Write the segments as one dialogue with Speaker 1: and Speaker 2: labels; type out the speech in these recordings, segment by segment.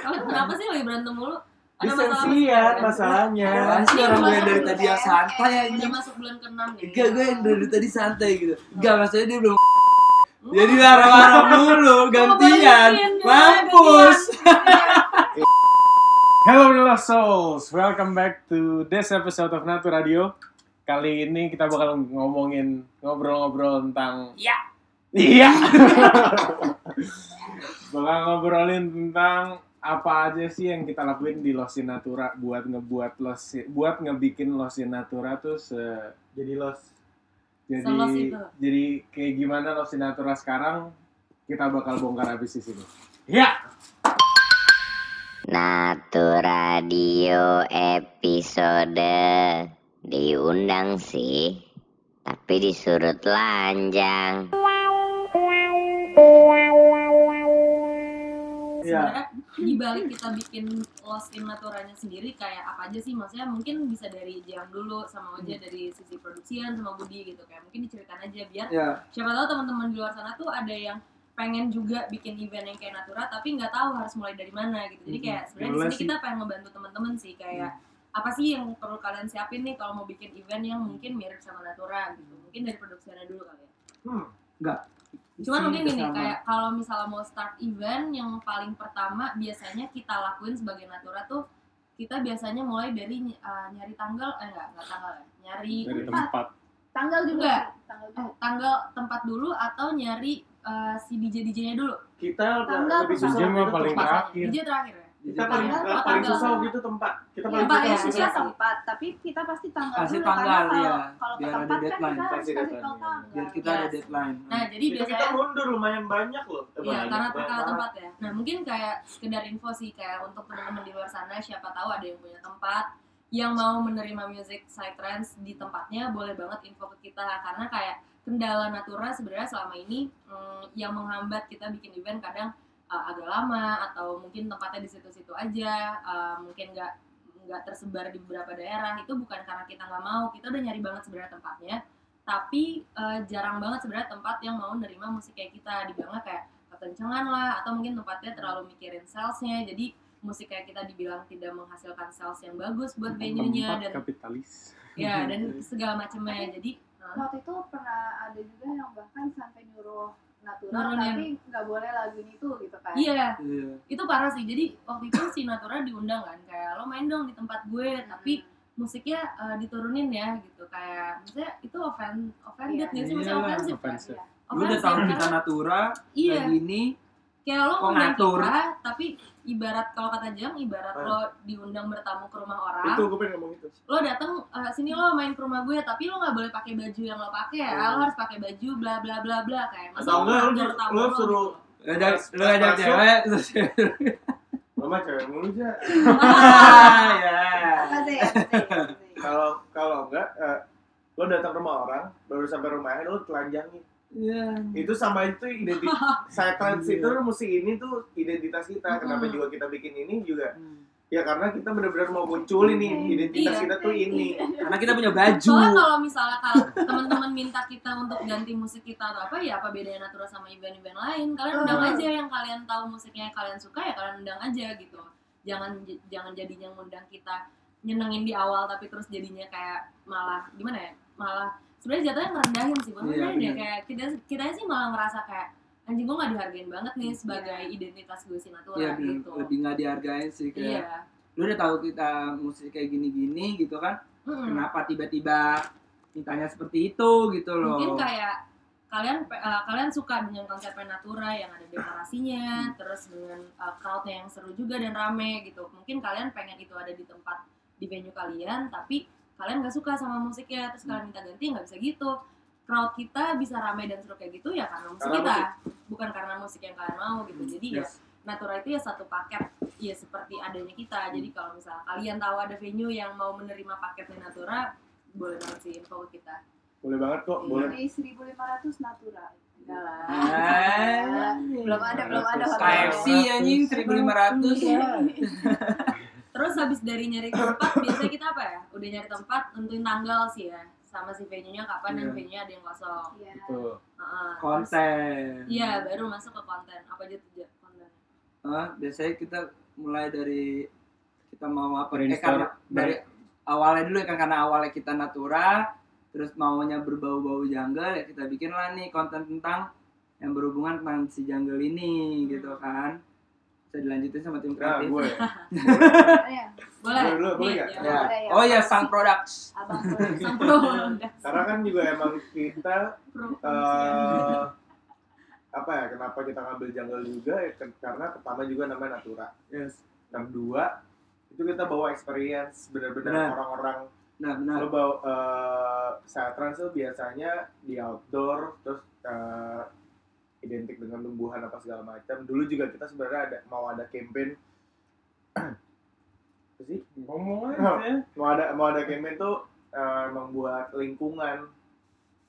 Speaker 1: Kenapa sih lagi berantem mulu? Ada masalah apa sih?
Speaker 2: Disensian masalahnya.
Speaker 3: Apaan sih
Speaker 1: Ini
Speaker 3: orang gue yang dari tadi yang
Speaker 4: ya?
Speaker 3: santai
Speaker 1: Udah
Speaker 3: anjing.
Speaker 1: masuk bulan ke-6 nih.
Speaker 3: Enggak, gue yang dari tadi santai gitu. Enggak, maksudnya dia belum
Speaker 1: Hmm.
Speaker 3: jadi marah-marah dulu, gantian. Mampus.
Speaker 2: Hello Little Souls, welcome back to this episode of Natu Radio. Kali ini kita bakal ngomongin ngobrol-ngobrol tentang
Speaker 3: Ya.
Speaker 2: Iya. bakal ngobrolin tentang apa aja sih yang kita lakuin di Losin Natura buat ngebuat Losi, buat ngebikin Losin Natura tuh se
Speaker 5: jadi los
Speaker 2: jadi
Speaker 1: Selos itu.
Speaker 2: jadi kayak gimana Losin Natura sekarang kita bakal bongkar habis di sini. Ya.
Speaker 6: Natu Radio episode diundang sih, tapi disuruh telanjang.
Speaker 5: Ya
Speaker 1: sebenarnya di balik kita bikin Lost in Naturanya sendiri kayak apa aja sih? Maksudnya mungkin bisa dari Jam dulu sama Oja dari sisi produksian sama Budi gitu. Kayak mungkin diceritain aja biar
Speaker 3: Ya,
Speaker 1: siapa tahu teman-teman di luar sana tuh ada yang pengen juga bikin event yang kayak Natura tapi nggak tahu harus mulai dari mana gitu. Jadi kayak sebenarnya di sini kita pengen membantu teman-teman sih kayak apa sih yang perlu kalian siapin nih kalau mau bikin event yang mungkin mirip sama Natura gitu. Mungkin dari produksiannya dulu kali ya.
Speaker 5: Hmm.
Speaker 1: Cuman mungkin gini,
Speaker 3: bersama.
Speaker 1: kayak kalau misalnya mau start event yang paling pertama biasanya kita lakuin sebagai Natura tuh kita biasanya mulai dari uh, nyari tanggal, eh enggak, enggak tanggal ya, nyari
Speaker 2: Dari tempat.
Speaker 4: Tanggal juga. Tanggal
Speaker 1: eh,
Speaker 4: juga.
Speaker 1: tanggal tempat dulu atau nyari uh, si DJ DJ-nya dulu.
Speaker 5: kita
Speaker 4: Tanggal
Speaker 5: lebih susah itu
Speaker 2: paling
Speaker 5: tempat.
Speaker 2: terakhir.
Speaker 1: DJ terakhir ya.
Speaker 5: Kita paling
Speaker 4: Tanggal,
Speaker 5: paling
Speaker 4: tanggal.
Speaker 5: susah waktu itu tempat kita
Speaker 4: Iya,
Speaker 5: paling
Speaker 4: paling
Speaker 5: susah
Speaker 4: tempat, tapi kita pasti tanggal
Speaker 3: Pasti
Speaker 4: dulu
Speaker 3: tanggal,
Speaker 4: karena kalau
Speaker 3: iya.
Speaker 4: kalau ke
Speaker 3: Biar ada
Speaker 4: tempat kan
Speaker 3: deadline,
Speaker 4: kita
Speaker 5: pasti
Speaker 4: tahu
Speaker 5: iya.
Speaker 4: tanggal.
Speaker 3: biar kita ada
Speaker 1: Yes.
Speaker 3: deadline.
Speaker 1: Nah, jadi
Speaker 5: itu kita
Speaker 1: biasanya
Speaker 5: mundur lumayan banyak loh
Speaker 1: Iya,
Speaker 5: banyak,
Speaker 1: karena perkara tempat ya. Nah, mungkin kayak sekedar info sih kayak untuk teman-teman di luar sana siapa tahu ada yang punya tempat yang mau menerima music psytrance di tempatnya boleh banget info ke kita karena kayak kendala natura sebenarnya selama ini mm, yang menghambat kita bikin event kadang uh, agak lama atau mungkin tempatnya di situ-situ aja uh, mungkin nggak nggak tersebar di beberapa daerah itu bukan karena kita nggak mau kita udah nyari banget sebenarnya tempatnya tapi uh, jarang banget sebenarnya tempat yang mau nerima musik kayak kita dibilangnya kayak kekencengan lah atau mungkin tempatnya terlalu mikirin salesnya jadi musik kayak kita dibilang tidak menghasilkan sales yang bagus buat venue-nya dan
Speaker 2: kapitalis.
Speaker 1: ya dan segala macamnya jadi
Speaker 4: Waktu itu pernah ada juga yang bahkan sampai nyuruh natural
Speaker 1: Nurunin.
Speaker 4: tapi nggak boleh lagu itu gitu kan.
Speaker 1: iya
Speaker 3: Iya.
Speaker 1: itu parah sih jadi waktu itu si Natura diundang kan kayak lo main dong di tempat gue tapi musiknya uh, diturunin ya gitu kayak maksudnya itu offend offended
Speaker 4: Iya.
Speaker 1: nggak sih maksudnya
Speaker 3: Iyalah,
Speaker 1: offensive kan?
Speaker 2: offensive.
Speaker 4: Iya.
Speaker 3: Lu udah tahu kita natura
Speaker 1: iya
Speaker 3: kayak gini,
Speaker 1: kayak lo ngundang
Speaker 3: ngatur?
Speaker 1: kita tapi ibarat kalau kata jam ibarat
Speaker 5: Ah.
Speaker 1: lo diundang bertamu ke rumah orang
Speaker 5: itu gue pengen ngomong itu
Speaker 1: lo datang eh, sini lo main ke rumah gue tapi lo nggak boleh pakai baju yang lo pakai ya
Speaker 5: Hmm.
Speaker 1: lo harus pakai baju bla bla bla bla kayak masa
Speaker 5: lu-
Speaker 1: ngajar tamu
Speaker 5: lu
Speaker 1: lo
Speaker 5: suruh-
Speaker 1: gitu.
Speaker 3: lu ajak lu ajak
Speaker 5: Masuk.
Speaker 3: cewek
Speaker 5: mama cewek mulu aja
Speaker 3: ya.
Speaker 5: Kalau kalau enggak eh, lo datang rumah orang baru sampai rumahnya lo telanjangin
Speaker 3: Iya.
Speaker 5: itu sama itu identitas saya trans
Speaker 3: Iya.
Speaker 5: itu musik ini tuh identitas kita kenapa
Speaker 1: Mm-mm.
Speaker 5: juga kita bikin ini juga ya karena kita benar-benar mau munculin nih identitas
Speaker 1: Iya.
Speaker 5: kita tuh ini
Speaker 3: Karena kita punya baju.
Speaker 1: Soalnya kalau misalnya kalau teman-teman minta kita untuk ganti musik kita atau apa ya apa bedanya Natura sama event-event lain? Kalian undang
Speaker 4: Hmm.
Speaker 1: aja yang kalian tahu musiknya yang kalian suka ya kalian undang aja gitu. Jangan jangan jadinya ngundang kita nyenengin di awal tapi terus jadinya kayak malah gimana ya? Malah sebenarnya jatuhnya ngerendahin sih, bukan
Speaker 3: Iya,
Speaker 1: ngerendahin ya
Speaker 3: iya.
Speaker 1: kayak kita kita sih malah ngerasa kayak anjing gue gak dihargain banget nih sebagai identitas gue si Natura
Speaker 3: Iya, bener.
Speaker 1: gitu.
Speaker 3: lebih nggak dihargain sih kayak.
Speaker 1: Iya.
Speaker 3: Lu udah tahu kita musik kayak gini-gini gitu kan?
Speaker 1: Mm-mm.
Speaker 3: Kenapa tiba-tiba mintanya seperti itu gitu loh?
Speaker 1: mungkin kayak kalian eh, kalian suka dengan konsep natura yang ada
Speaker 3: Hmm.
Speaker 1: dekorasinya terus dengan uh, crowdnya yang seru juga dan rame gitu mungkin kalian pengen itu ada di tempat di venue kalian tapi kalian nggak suka sama musiknya terus kalian minta ganti nggak bisa gitu crowd kita bisa rame dan seru kayak gitu ya karena musik
Speaker 5: Karena
Speaker 1: kita bukan karena musik yang kalian mau gitu
Speaker 3: Hmm,
Speaker 1: jadi ya
Speaker 3: yes.
Speaker 1: Natura itu ya satu paket ya seperti adanya kita jadi kalau misalnya kalian tahu ada venue yang mau menerima paketnya Natura boleh banget sih info ke kita
Speaker 5: boleh banget kok boleh
Speaker 4: Di 1500 natural. Enggak lah.
Speaker 3: Ah,
Speaker 4: Belum ada, belum ada.
Speaker 3: KFC anjing 1500
Speaker 4: Iya.
Speaker 1: Terus habis dari nyari tempat, biasanya kita apa ya? Udah nyari tempat, tentuin tanggal sih ya. Sama si venue-nya kapan dan
Speaker 3: Iya.
Speaker 1: venue-nya ada yang kosong.
Speaker 4: Iya.
Speaker 2: Tuh.
Speaker 1: Heeh. Terus-
Speaker 3: konten
Speaker 1: Iya, baru masuk ke konten. Apa aja tuh konten?
Speaker 3: eh, biasanya kita mulai dari kita mau apa eh, karena dari awalnya dulu ya kan karena awalnya kita natura terus maunya berbau-bau jungle ya kita bikin lah nih konten tentang yang berhubungan tentang si jungle ini gitu kan bisa dilanjutin sama tim
Speaker 5: Nah,
Speaker 3: kreatif.
Speaker 5: gue ya.
Speaker 4: Iya,
Speaker 1: boleh.
Speaker 5: Boleh boleh nggak?
Speaker 1: ya,
Speaker 3: Ya.
Speaker 4: boleh ya.
Speaker 3: oh ya sang products.
Speaker 4: Abang
Speaker 1: sang pro udah
Speaker 5: Karena kan juga emang kita eh apa ya kenapa kita ngambil jungle juga ya, karena pertama juga namanya natura.
Speaker 3: Yes.
Speaker 5: Yang kedua itu kita bawa experience
Speaker 3: Benar.
Speaker 5: benar-benar orang-orang.
Speaker 3: Nah benar.
Speaker 5: Lo bawa eh saya trans tuh biasanya di outdoor terus eh, identik dengan tumbuhan apa segala macam. Dulu juga kita sebenarnya ada mau ada campaign apa sih?
Speaker 2: Ngomong aja.
Speaker 5: mau ada mau ada campaign tuh eh, membuat lingkungan.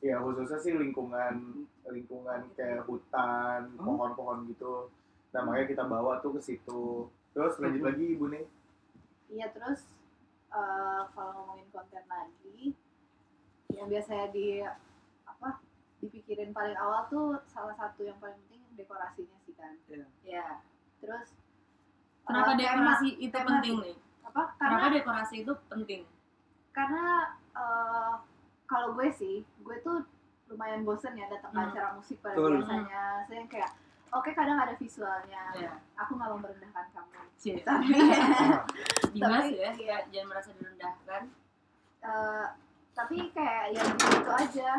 Speaker 5: Ya khususnya sih lingkungan lingkungan kayak hutan
Speaker 3: Oh.
Speaker 5: pohon-pohon gitu. Nah makanya kita bawa tuh ke situ. Terus lanjut lagi ibu nih
Speaker 4: Iya terus eh, kalau ngomongin konten lagi yang biasanya di dipikirin paling awal tuh salah satu yang paling penting dekorasinya sih kan.
Speaker 1: ya
Speaker 4: Terus
Speaker 1: kenapa
Speaker 4: tema-
Speaker 1: dekorasi itu
Speaker 4: tema
Speaker 1: penting
Speaker 4: sih.
Speaker 1: nih
Speaker 4: Apa?
Speaker 1: kenapa
Speaker 4: Karena
Speaker 1: dekorasi itu penting
Speaker 4: karena eh, kalau gue sih gue tuh lumayan bosen ya datang ke
Speaker 1: Hmm.
Speaker 4: acara musik pada
Speaker 3: Betul.
Speaker 4: biasanya. Saya yang kayak oke kadang ada visualnya.
Speaker 1: ya
Speaker 4: Aku nggak mau merendahkan kamu.
Speaker 1: Cie.
Speaker 4: Tapi
Speaker 1: Dimas
Speaker 4: Tapi,
Speaker 1: ya
Speaker 4: iya.
Speaker 1: jangan merasa direndahkan
Speaker 4: eh, tapi kayak ya gitu aja.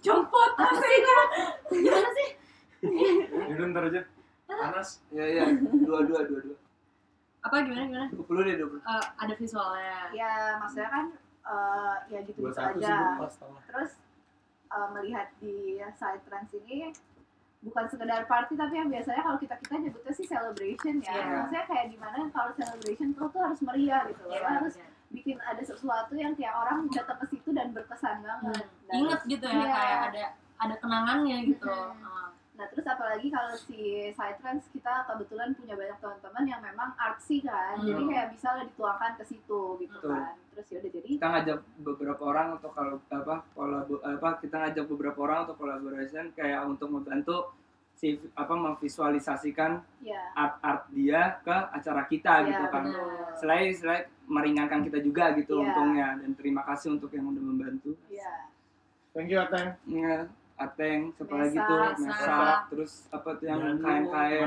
Speaker 1: Copot aslinya gimana sih?
Speaker 2: Itu ntar aja. Panas.
Speaker 3: ya ya dua dua dua dua.
Speaker 1: Apa gimana gimana?
Speaker 3: Dua puluh deh dua puluh.
Speaker 1: Eh, ada visualnya.
Speaker 4: Ya maksudnya kan eh, ya gitu gitu
Speaker 5: sih
Speaker 4: aja. terus uh, melihat di side trends ini bukan sekedar party tapi yang biasanya kalau kita kita nyebutnya sih celebration ya.
Speaker 1: Iya.
Speaker 4: maksudnya kayak gimana kalau celebration tuh tuh harus meriah gitu loh.
Speaker 1: Iya,
Speaker 4: harus
Speaker 1: iya.
Speaker 4: Bikin ada sesuatu yang kayak orang datang ke situ dan berkesan banget
Speaker 1: Hmm.
Speaker 4: Dan-
Speaker 1: inget gitu ya
Speaker 4: Iya.
Speaker 1: kayak ada ada kenangannya gitu
Speaker 4: Mhm.
Speaker 1: Ah.
Speaker 4: nah terus apalagi kalau si side trends kita kebetulan punya banyak teman-teman yang memang artsy kan
Speaker 1: Hmm.
Speaker 4: jadi kayak bisa lah dituangkan ke situ gitu
Speaker 3: Betul.
Speaker 4: kan terus ya udah jadi
Speaker 3: kita ngajak beberapa orang untuk kalau apa kolabo apa kita ngajak beberapa orang untuk collaboration kayak untuk membantu si apa memvisualisasikan
Speaker 4: ya
Speaker 3: art art dia ke acara kita
Speaker 4: Iya,
Speaker 3: gitu kan
Speaker 4: benar.
Speaker 3: selain selain meringankan kita juga gitu
Speaker 4: Iya.
Speaker 3: untungnya dan terima kasih untuk yang udah membantu
Speaker 4: ya
Speaker 5: thank you Ateng
Speaker 3: ya, Ateng, siapa lagi tuh,
Speaker 1: Mesa.
Speaker 3: Terus apa tuh yang kain-kain,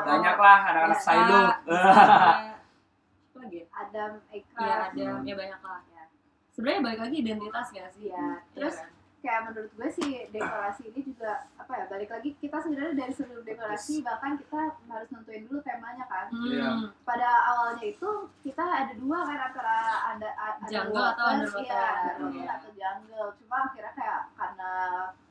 Speaker 3: banyak lah anak-anak. Sailu.
Speaker 1: Ada- apa lagi ya?
Speaker 4: Adam Ekra
Speaker 1: Iya ada ya banyak lah
Speaker 4: Ya.
Speaker 1: sebenarnya balik lagi identitas gak sih
Speaker 4: Iya, terus
Speaker 1: kan?
Speaker 4: Kayak menurut gue sih dekorasi ini juga apa ya balik lagi kita sebenarnya dari sebelum dekorasi bahkan kita harus nentuin dulu temanya kan
Speaker 1: Hmm,
Speaker 3: Iya.
Speaker 4: pada awalnya itu kita ada dua kan antara ada ada
Speaker 1: Jungle atau
Speaker 4: underwater,
Speaker 1: underwater.
Speaker 4: iya, underwater
Speaker 3: Iya.
Speaker 4: atau jungle cuma akhirnya kayak karena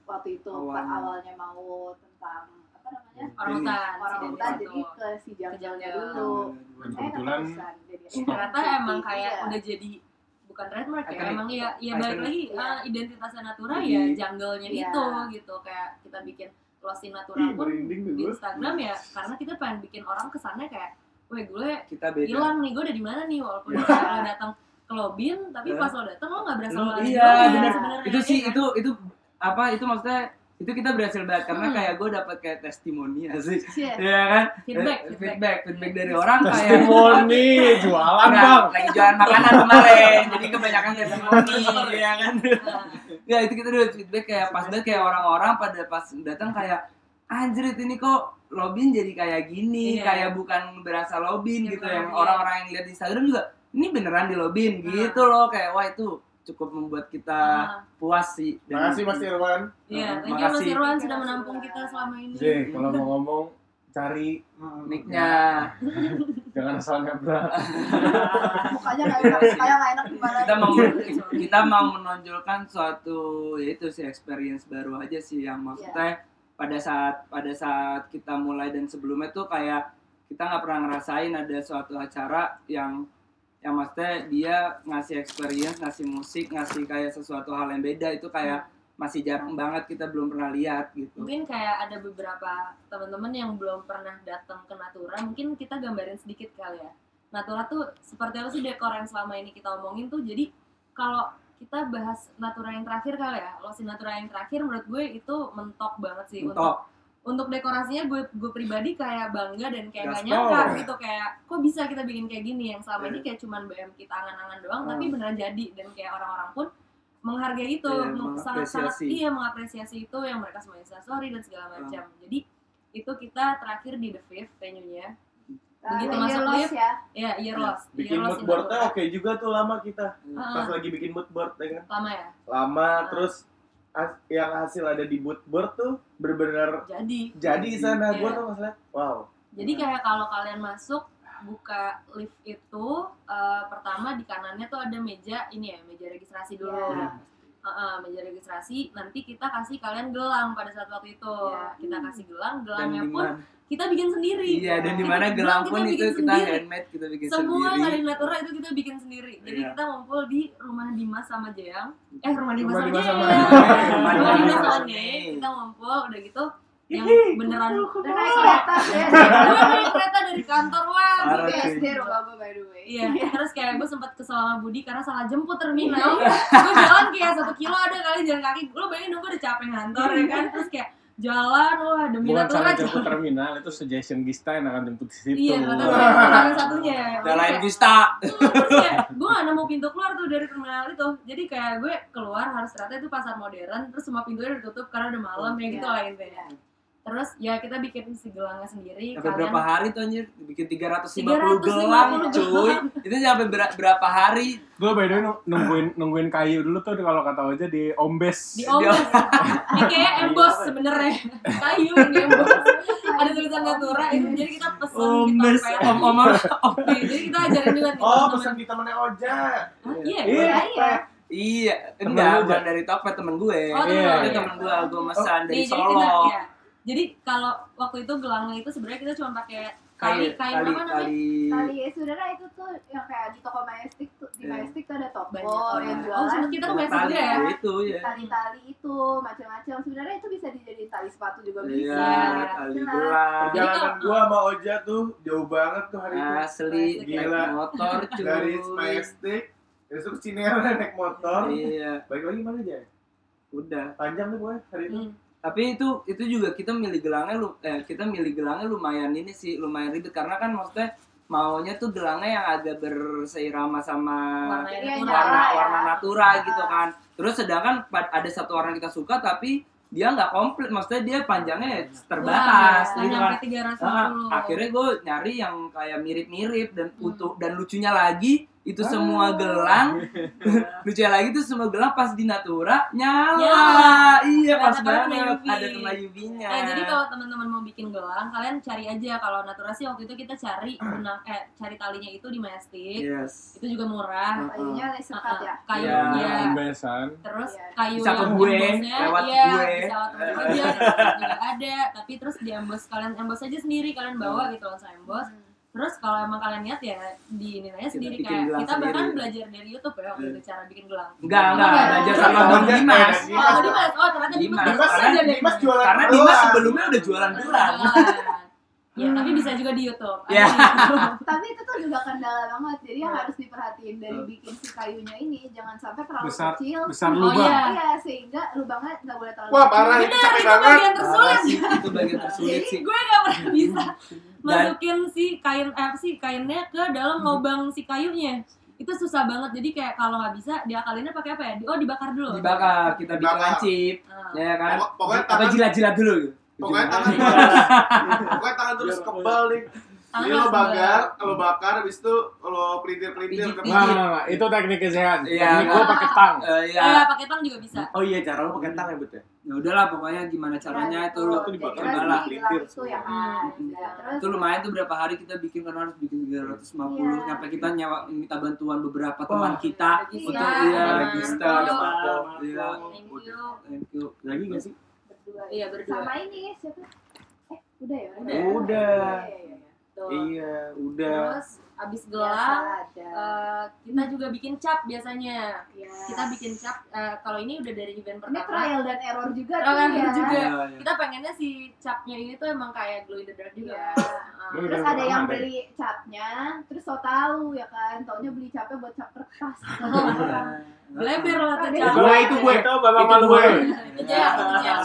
Speaker 4: waktu itu Pak,
Speaker 3: Awalnya.
Speaker 4: awalnya mau tentang apa namanya
Speaker 1: orang hutan
Speaker 4: orang hutan jadi ke si jungle
Speaker 1: jungle.
Speaker 4: dulu
Speaker 2: Dan kebetulan
Speaker 1: ternyata emang kayak
Speaker 4: Iya.
Speaker 1: udah jadi bukan trademark ya emang ya ya balik lagi
Speaker 4: Iya.
Speaker 1: ah, identitasnya Natura
Speaker 3: Jadi-
Speaker 1: ya jungle-nya
Speaker 4: Iya.
Speaker 1: itu gitu kayak kita bikin Losin Natura
Speaker 5: Ih,
Speaker 1: pun di. Instagram ya karena kita pengen bikin orang kesannya kayak weh gue hilang nih gue udah di mana nih walaupun lo datang ke Lobin tapi pas lo datang lo nggak berasa lo
Speaker 3: iya,
Speaker 1: sebenarnya,
Speaker 3: Itu
Speaker 1: iya
Speaker 3: sih
Speaker 1: kan?
Speaker 3: itu itu apa itu maksudnya itu kita berhasil banget karena
Speaker 1: Hmm.
Speaker 3: kayak gue dapat kayak testimoni sih.
Speaker 4: Iya.
Speaker 3: Iya kan?
Speaker 1: Feedback,
Speaker 3: Eh,
Speaker 1: feedback.
Speaker 3: feedback, feedback dari orang kayak
Speaker 2: Testimoni, jualan
Speaker 3: Nggak,
Speaker 2: bang.
Speaker 3: lagi jualan makanan kemarin, jadi kebanyakan testimoni, ya kan?
Speaker 1: Nah,
Speaker 3: Ya itu kita dapat feedback kayak pas banget kayak orang-orang pada pas datang kayak anjir ini kok Lobin jadi kayak gini,
Speaker 1: Iya.
Speaker 3: kayak bukan berasa Lobin
Speaker 1: Iya,
Speaker 3: gitu yang
Speaker 1: Lobin.
Speaker 3: orang-orang yang lihat di Instagram juga ini beneran di Lobin
Speaker 1: Nah.
Speaker 3: gitu loh kayak wah itu cukup membuat kita
Speaker 1: ah,
Speaker 3: puas sih. Dan-
Speaker 5: makasih Mas Irwan
Speaker 1: Iya,
Speaker 3: Hmm,
Speaker 1: thank you Mas. Irwan sudah menampung kita selama ini.
Speaker 2: J, kalau mau ngomong cari
Speaker 3: Nicknya
Speaker 2: jangan asal ngebrak.
Speaker 4: mukanya nggak enak mukanya nggak enak gimana
Speaker 3: kita mau kita mau menonjolkan suatu yaitu sih experience baru aja sih yang maksudnya pada saat pada saat kita mulai dan sebelumnya tuh kayak kita nggak pernah ngerasain ada suatu acara yang yang maksudnya dia ngasih experience ngasih musik ngasih kayak sesuatu hal yang beda itu kayak masih jarang banget kita belum pernah lihat gitu
Speaker 1: Mungkin kayak ada beberapa teman-teman yang belum pernah datang ke Natura, mungkin kita gambarin sedikit kali ya. Natura tuh seperti apa sih dekor yang selama ini kita omongin tuh. Jadi kalau kita bahas Natura yang terakhir kali ya, Losin Natura yang terakhir menurut gue itu mentok banget sih untuk
Speaker 3: untuk
Speaker 1: untuk dekorasinya gue gue pribadi kayak bangga dan kayak gak nyangka gitu kayak kok bisa kita bikin kayak gini? Yang selama ini kayak cuman BM kita angan-angan doang
Speaker 3: Hmm.
Speaker 1: tapi beneran jadi. Dan kayak orang-orang pun menghargai itu
Speaker 3: Iya,
Speaker 1: meng- sangat-sangat
Speaker 3: mengapresiasi.
Speaker 1: iya mengapresiasi itu yang mereka semua story dan segala macam. Jadi itu kita terakhir di The Fifth venue-nya. Begitu
Speaker 4: Ah,
Speaker 1: masuk
Speaker 4: year loss
Speaker 1: lift,
Speaker 4: ya.
Speaker 1: ya year loss
Speaker 5: bikin
Speaker 1: year
Speaker 5: mood boardnya oke juga tuh lama kita.
Speaker 1: Ah,
Speaker 5: pas lagi bikin mood board ya kan?
Speaker 1: Lama ya?
Speaker 5: Lama
Speaker 1: Ah.
Speaker 5: terus as- yang hasil ada di mood board tuh bener-bener
Speaker 1: jadi
Speaker 5: jadi di sana
Speaker 1: Iya.
Speaker 5: gue tuh masalah wow
Speaker 1: Jadi kayak kalau kalian masuk buka lift itu eh, pertama di kanannya tuh ada meja ini ya meja registrasi dulu.
Speaker 4: Iya.
Speaker 1: Heeh, meja registrasi nanti kita kasih kalian gelang pada saat waktu itu.
Speaker 4: Iya.
Speaker 1: Kita kasih gelang,
Speaker 3: dan
Speaker 1: gelangnya
Speaker 3: di
Speaker 1: pun kita bikin sendiri.
Speaker 3: iya dan di mana
Speaker 1: gelang
Speaker 3: gelang
Speaker 1: kita
Speaker 3: pun itu kita
Speaker 1: sendiri.
Speaker 3: handmade kita bikin
Speaker 1: Semua
Speaker 3: sendiri
Speaker 1: di Natura itu kita bikin sendiri. Jadi
Speaker 3: Iya.
Speaker 1: kita ngumpul di rumah Dimas sama Jeyang. Eh rumah Dimas
Speaker 2: Rumah
Speaker 1: sama Jeyang. Rumah Dimas sama. Jeyang. Kita ngumpul udah gitu yang beneran
Speaker 4: Dan naik kereta ya.
Speaker 1: gue naik kereta dari kantor wah
Speaker 3: cuy.
Speaker 4: BSD rumah gue by the way.
Speaker 1: Iya, terus kayak gue sempat kesel sama Budi karena salah jemput terminal. gue jalan kayak satu kilo ada kali jalan kaki. Lo bayangin dong gue udah capek ngantor ya kan. Terus kayak jalan, wah demi
Speaker 2: Bukan salah jemput
Speaker 1: jalan.
Speaker 2: terminal, itu suggestion Gista yang akan jemput di situ.
Speaker 1: Iya, gue yang satunya.
Speaker 3: Nyalain
Speaker 1: Kayak-
Speaker 3: Gista
Speaker 1: terus kayak gue gak nemu pintu keluar tuh dari terminal itu jadi kayak gue keluar harus ternyata itu pasar modern terus semua pintunya udah ditutup karena udah malam ya gitu
Speaker 4: Iya.
Speaker 1: lah intinya terus ya kita bikin si gelangnya sendiri
Speaker 3: sampai berapa hari tuh anjir bikin 350
Speaker 1: 350
Speaker 3: gelang
Speaker 1: gelang.
Speaker 3: cuy itu sampai ber- berapa hari
Speaker 2: Gue by the way nung- nungguin nungguin kayu dulu tuh kalau kata aja di ombes.
Speaker 1: di ombes ini kayak emboss sebenarnya kayu yang di emboss ada tulisan natura itu jadi kita pesen
Speaker 3: oh
Speaker 1: di
Speaker 3: mes
Speaker 1: topet
Speaker 3: om om om
Speaker 1: Nih, jadi kita ajarin juga nih
Speaker 5: oh pesan di temennya Oja
Speaker 1: Hah, iya
Speaker 2: Iya.
Speaker 4: Iya, iya.
Speaker 3: iya enggak bukan dari Tokped temen gue
Speaker 1: Oh, temen
Speaker 2: Iya.
Speaker 3: itu
Speaker 1: iya.
Speaker 3: temen gue gue mesan dari
Speaker 1: Nih, jadi
Speaker 3: Solo
Speaker 1: kita, ya. Jadi kalau waktu itu gelangnya itu sebenarnya kita cuma pakai kali
Speaker 3: kali
Speaker 1: kain
Speaker 3: kali
Speaker 1: apa namanya?
Speaker 3: kali
Speaker 4: Kali ya saudara itu tuh yang kayak di toko Majestic tuh di
Speaker 3: Iya.
Speaker 4: Majestic tuh ada toko
Speaker 1: Banyak
Speaker 4: yang jualan.
Speaker 1: Oh, sempat kita ke Majestic
Speaker 3: tali
Speaker 1: juga ya?
Speaker 3: itu ya
Speaker 4: tali-tali itu macam-macam sebenarnya itu bisa dijadiin tali sepatu juga bisa
Speaker 3: iya tali
Speaker 4: Jelas.
Speaker 3: gelang
Speaker 5: perjalanan gua sama Oja tuh jauh banget tuh hari itu
Speaker 3: asli
Speaker 1: Gila.
Speaker 3: naik motor cuy
Speaker 5: dari Majestic besok ke Cinere naik motor
Speaker 3: iya
Speaker 5: balik lagi mana aja
Speaker 3: udah
Speaker 5: panjang tuh gue hari itu
Speaker 1: Hmm.
Speaker 3: Tapi itu itu juga kita milih gelangnya lu eh, kita milih gelangnya lumayan ini sih lumayan ribet karena kan maksudnya maunya tuh gelangnya yang agak berseirama sama
Speaker 1: Warna
Speaker 4: Iya, nyala
Speaker 3: warna
Speaker 4: ya.
Speaker 3: warna natura
Speaker 4: Ah.
Speaker 3: gitu kan terus sedangkan ada satu orang kita suka tapi dia nggak komplit maksudnya dia panjangnya terbatas
Speaker 1: Wah,
Speaker 3: gitu kan
Speaker 1: 350.
Speaker 3: Ah, akhirnya gue nyari yang kayak mirip-mirip dan
Speaker 1: Hmm.
Speaker 3: utuh dan lucunya lagi itu
Speaker 2: Ah.
Speaker 3: semua gelang lucunya lagi tuh semua gelang pas di natura nyala
Speaker 1: Nyala.
Speaker 3: iya pas banget
Speaker 1: UV.
Speaker 3: ada kena UV-nya
Speaker 1: Nah, jadi kalau teman-teman mau bikin gelang, kalian cari aja kalau naturasi waktu itu kita cari benang eh cari talinya itu di Majestic.
Speaker 3: yes
Speaker 1: Itu juga murah.
Speaker 4: kayunya laser cut ya
Speaker 1: Kayu
Speaker 3: Iya.
Speaker 1: ya.
Speaker 2: Ombesan.
Speaker 1: Terus
Speaker 4: Iya.
Speaker 1: kayu
Speaker 3: Bisa
Speaker 1: yang
Speaker 3: gue, lewat
Speaker 1: iya,
Speaker 3: gue.
Speaker 1: bisa lewat temen gue aja, juga ada. Tapi terus di emboss kalian emboss aja sendiri, kalian bawa gitu langsung emboss.
Speaker 4: Hmm.
Speaker 1: Terus kalau emang kalian niat ya di ini aja sendiri kayak kita bahkan
Speaker 3: sendiri.
Speaker 1: belajar dari YouTube ya waktu
Speaker 3: Iya.
Speaker 1: itu cara bikin gelang.
Speaker 3: enggak enggak
Speaker 1: Enggak.
Speaker 3: belajar
Speaker 1: Enggak.
Speaker 3: sama Bang. Dimas
Speaker 5: Dimas.
Speaker 1: Oh, Dimas. Oh, ternyata Dimas
Speaker 3: Dimas.
Speaker 1: Dimas
Speaker 5: Dimas, jualan
Speaker 3: karena. Dimas sebelumnya udah jualan gelang
Speaker 1: Ya, tapi bisa juga di YouTube. Ada
Speaker 3: Ya.
Speaker 1: di YouTube.
Speaker 4: tapi itu tuh juga kendala banget jadi yang
Speaker 1: Iya.
Speaker 4: harus diperhatiin dari bikin si kayunya ini jangan sampai terlalu
Speaker 2: Besar-
Speaker 4: kecil
Speaker 2: Besar
Speaker 1: Oh,
Speaker 2: lubang.
Speaker 1: iya.
Speaker 4: iya sehingga lubangnya nggak boleh terlalu
Speaker 5: wah
Speaker 4: kecil.
Speaker 5: parah itu capek
Speaker 1: itu
Speaker 5: banget
Speaker 1: bagian tersulit.
Speaker 3: Parah sih, itu bagian tersulit sih
Speaker 1: gue gak pernah bisa
Speaker 3: Dan-
Speaker 1: masukin si kain eh, sih kainnya ke dalam lubang si kayunya itu susah banget jadi kayak kalau nggak bisa diakalinnya pakai apa ya oh dibakar dulu
Speaker 3: dibakar kita bikin lancip
Speaker 1: Ah.
Speaker 3: ya kan
Speaker 5: Pokok- pokoknya
Speaker 3: apa
Speaker 5: tangan-
Speaker 3: jilat-jilat dulu gitu
Speaker 5: pokoknya tangan pokoknya tangan terus kebal nih.
Speaker 1: Tangan
Speaker 5: Jadi lo bakar, kalau bakar, habis itu lo pelintir-pelintir ke
Speaker 2: Nah, nah, nah, itu teknik kesehan.
Speaker 3: Iya.
Speaker 2: Teknik gue pakai tang.
Speaker 3: Eh,
Speaker 1: ya
Speaker 3: ya
Speaker 1: pakai tang juga bisa.
Speaker 5: Oh iya, cara lo pakai tang ya, Bet ya?
Speaker 3: ya udahlah pokoknya gimana caranya
Speaker 4: Ya,
Speaker 3: itu lo
Speaker 5: Itu dibakar
Speaker 4: itu ya kan. Ya, terus?
Speaker 3: Itu lumayan tuh berapa hari kita bikin karena harus bikin 350
Speaker 4: Iya.
Speaker 3: sampai kita nyawa minta bantuan beberapa teman
Speaker 5: Wah.
Speaker 3: kita untuk iya
Speaker 1: Marco
Speaker 3: iya.
Speaker 1: Thank you.
Speaker 3: Thank you.
Speaker 5: Lagi gak sih?
Speaker 4: Berdua
Speaker 1: Iya, berdua.
Speaker 4: sama ini siapa eh udah ya
Speaker 1: Udah.
Speaker 5: Udah.
Speaker 4: Iya, iya, iya.
Speaker 1: Tuh.
Speaker 5: Iya, udah.
Speaker 1: terus abis gelang
Speaker 4: ada.
Speaker 1: eh, kita juga bikin cap biasanya
Speaker 4: Iya.
Speaker 1: kita bikin cap eh, kalau ini udah dari event
Speaker 4: ini
Speaker 1: pertama
Speaker 4: trial dan error juga
Speaker 1: Trial and
Speaker 4: ya
Speaker 1: error juga.
Speaker 3: Iya, iya.
Speaker 1: kita pengennya si capnya ini tuh emang kayak glow in the dark juga
Speaker 4: Iya.
Speaker 1: Ah.
Speaker 2: Lu
Speaker 4: Terus ada yang beli capnya, terus so tahu ya kan, taunya beli capnya buat cap kertas.
Speaker 1: Bleber lah tuh cap
Speaker 5: Gue itu gue.
Speaker 2: Itu babak
Speaker 5: Itu
Speaker 2: malu
Speaker 5: gue.
Speaker 1: itu jaya itu jaya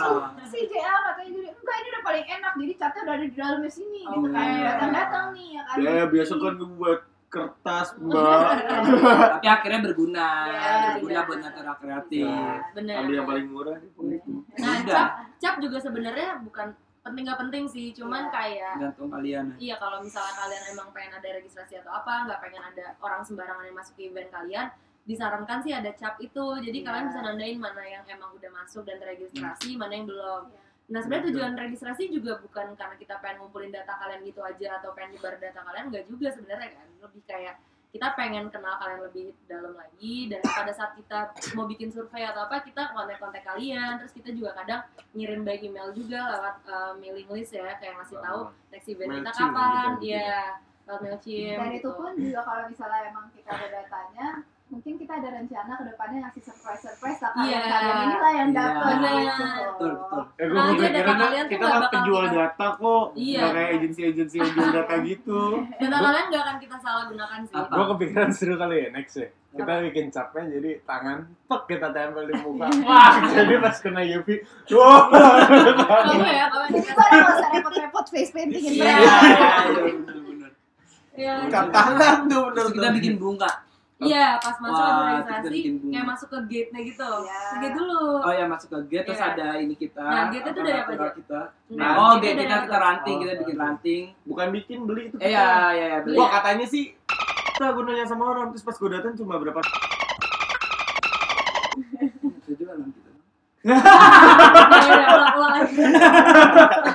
Speaker 4: si JA katanya jadi enggak ini udah paling enak jadi catnya udah ada di dalamnya sini gitu
Speaker 1: Oke.
Speaker 4: kan datang-datang nih ya kan
Speaker 5: Ya biasa kan gue buat kertas mbak.
Speaker 3: Tapi akhirnya berguna,
Speaker 4: Iya,
Speaker 3: berguna
Speaker 1: iya.
Speaker 3: buat natura kreatif.
Speaker 5: Iya.
Speaker 1: bener
Speaker 5: Ambil yang paling murah
Speaker 1: nah
Speaker 3: Udah.
Speaker 1: cap cap juga sebenarnya bukan penting nggak penting sih cuman
Speaker 4: Iya.
Speaker 1: kayak
Speaker 3: Tergantung kalian.
Speaker 1: Iya kalau misalnya kalian emang pengen ada registrasi atau apa, nggak pengen ada orang sembarangan yang masuk ke event kalian, disarankan sih ada cap itu. Jadi
Speaker 4: Iya.
Speaker 1: kalian bisa nandain mana yang emang udah masuk dan registrasi, mana yang belum.
Speaker 4: Iya.
Speaker 1: Nah sebenarnya tujuan registrasi juga bukan karena kita pengen ngumpulin data kalian gitu aja atau pengen nyebar data kalian, nggak juga sebenarnya kan. Lebih kayak kita pengen kenal kalian lebih dalam lagi dan pada saat kita mau bikin survei atau apa kita kontak-kontak kalian terus kita juga kadang ngirim by email juga lewat uh, mailing list ya kayak ngasih tahu next event kita kapan ya lewat Mailchimp
Speaker 4: dan itu
Speaker 1: gitu.
Speaker 4: pun juga kalau misalnya emang kita ada datanya mungkin kita ada rencana ke depannya ngasih surprise surprise lah kalian
Speaker 1: Iya.
Speaker 4: kalian inilah yang
Speaker 3: Iya.
Speaker 4: dapat
Speaker 1: Bener.
Speaker 4: gitu.
Speaker 3: Betul, betul.
Speaker 5: Eh gue
Speaker 1: Nah, data kalian
Speaker 5: kita
Speaker 1: nggak
Speaker 5: kan penjual
Speaker 1: kita-
Speaker 5: data kok.
Speaker 1: Iya.
Speaker 5: Nggak kayak agensi-agensi yang jual data gitu.
Speaker 1: data kalian nggak akan kita salah gunakan sih
Speaker 3: Apa?
Speaker 2: Gue kepikiran seru kali ya next ya. Kita bikin capnya jadi tangan pek kita tempel di muka. Wah, jadi pas kena UV, wah.
Speaker 1: kamu ya kamu
Speaker 4: itu ada nggak usah repot-repot face painting
Speaker 1: Iya.
Speaker 3: Iya, iya, iya, benar-benar.
Speaker 1: Iya.
Speaker 5: Cap tangan tuh bener
Speaker 3: Terus kita bikin bunga.
Speaker 1: Iya, pas masuk
Speaker 3: Wah, bunga.
Speaker 1: kayak masuk ke gate-nya gitu.
Speaker 4: Iya.
Speaker 1: Ke gate dulu.
Speaker 3: Oh ya masuk ke gate terus
Speaker 1: Iya.
Speaker 3: ada ini kita.
Speaker 1: Nah, gate itu dari apa aja?
Speaker 3: kita.
Speaker 1: Nah,
Speaker 3: oh,
Speaker 1: itu
Speaker 3: gate kita kita ranting, kita
Speaker 5: Oh,
Speaker 3: bikin
Speaker 5: iya.
Speaker 3: ranting.
Speaker 5: Bukan bikin beli itu.
Speaker 3: Iya, iya, iya, beli.
Speaker 5: Wah katanya sih kita gunanya sama orang terus pas gue datang cuma berapa
Speaker 3: Itu juga nanti.
Speaker 1: Ya udah, ulang-ulang aja.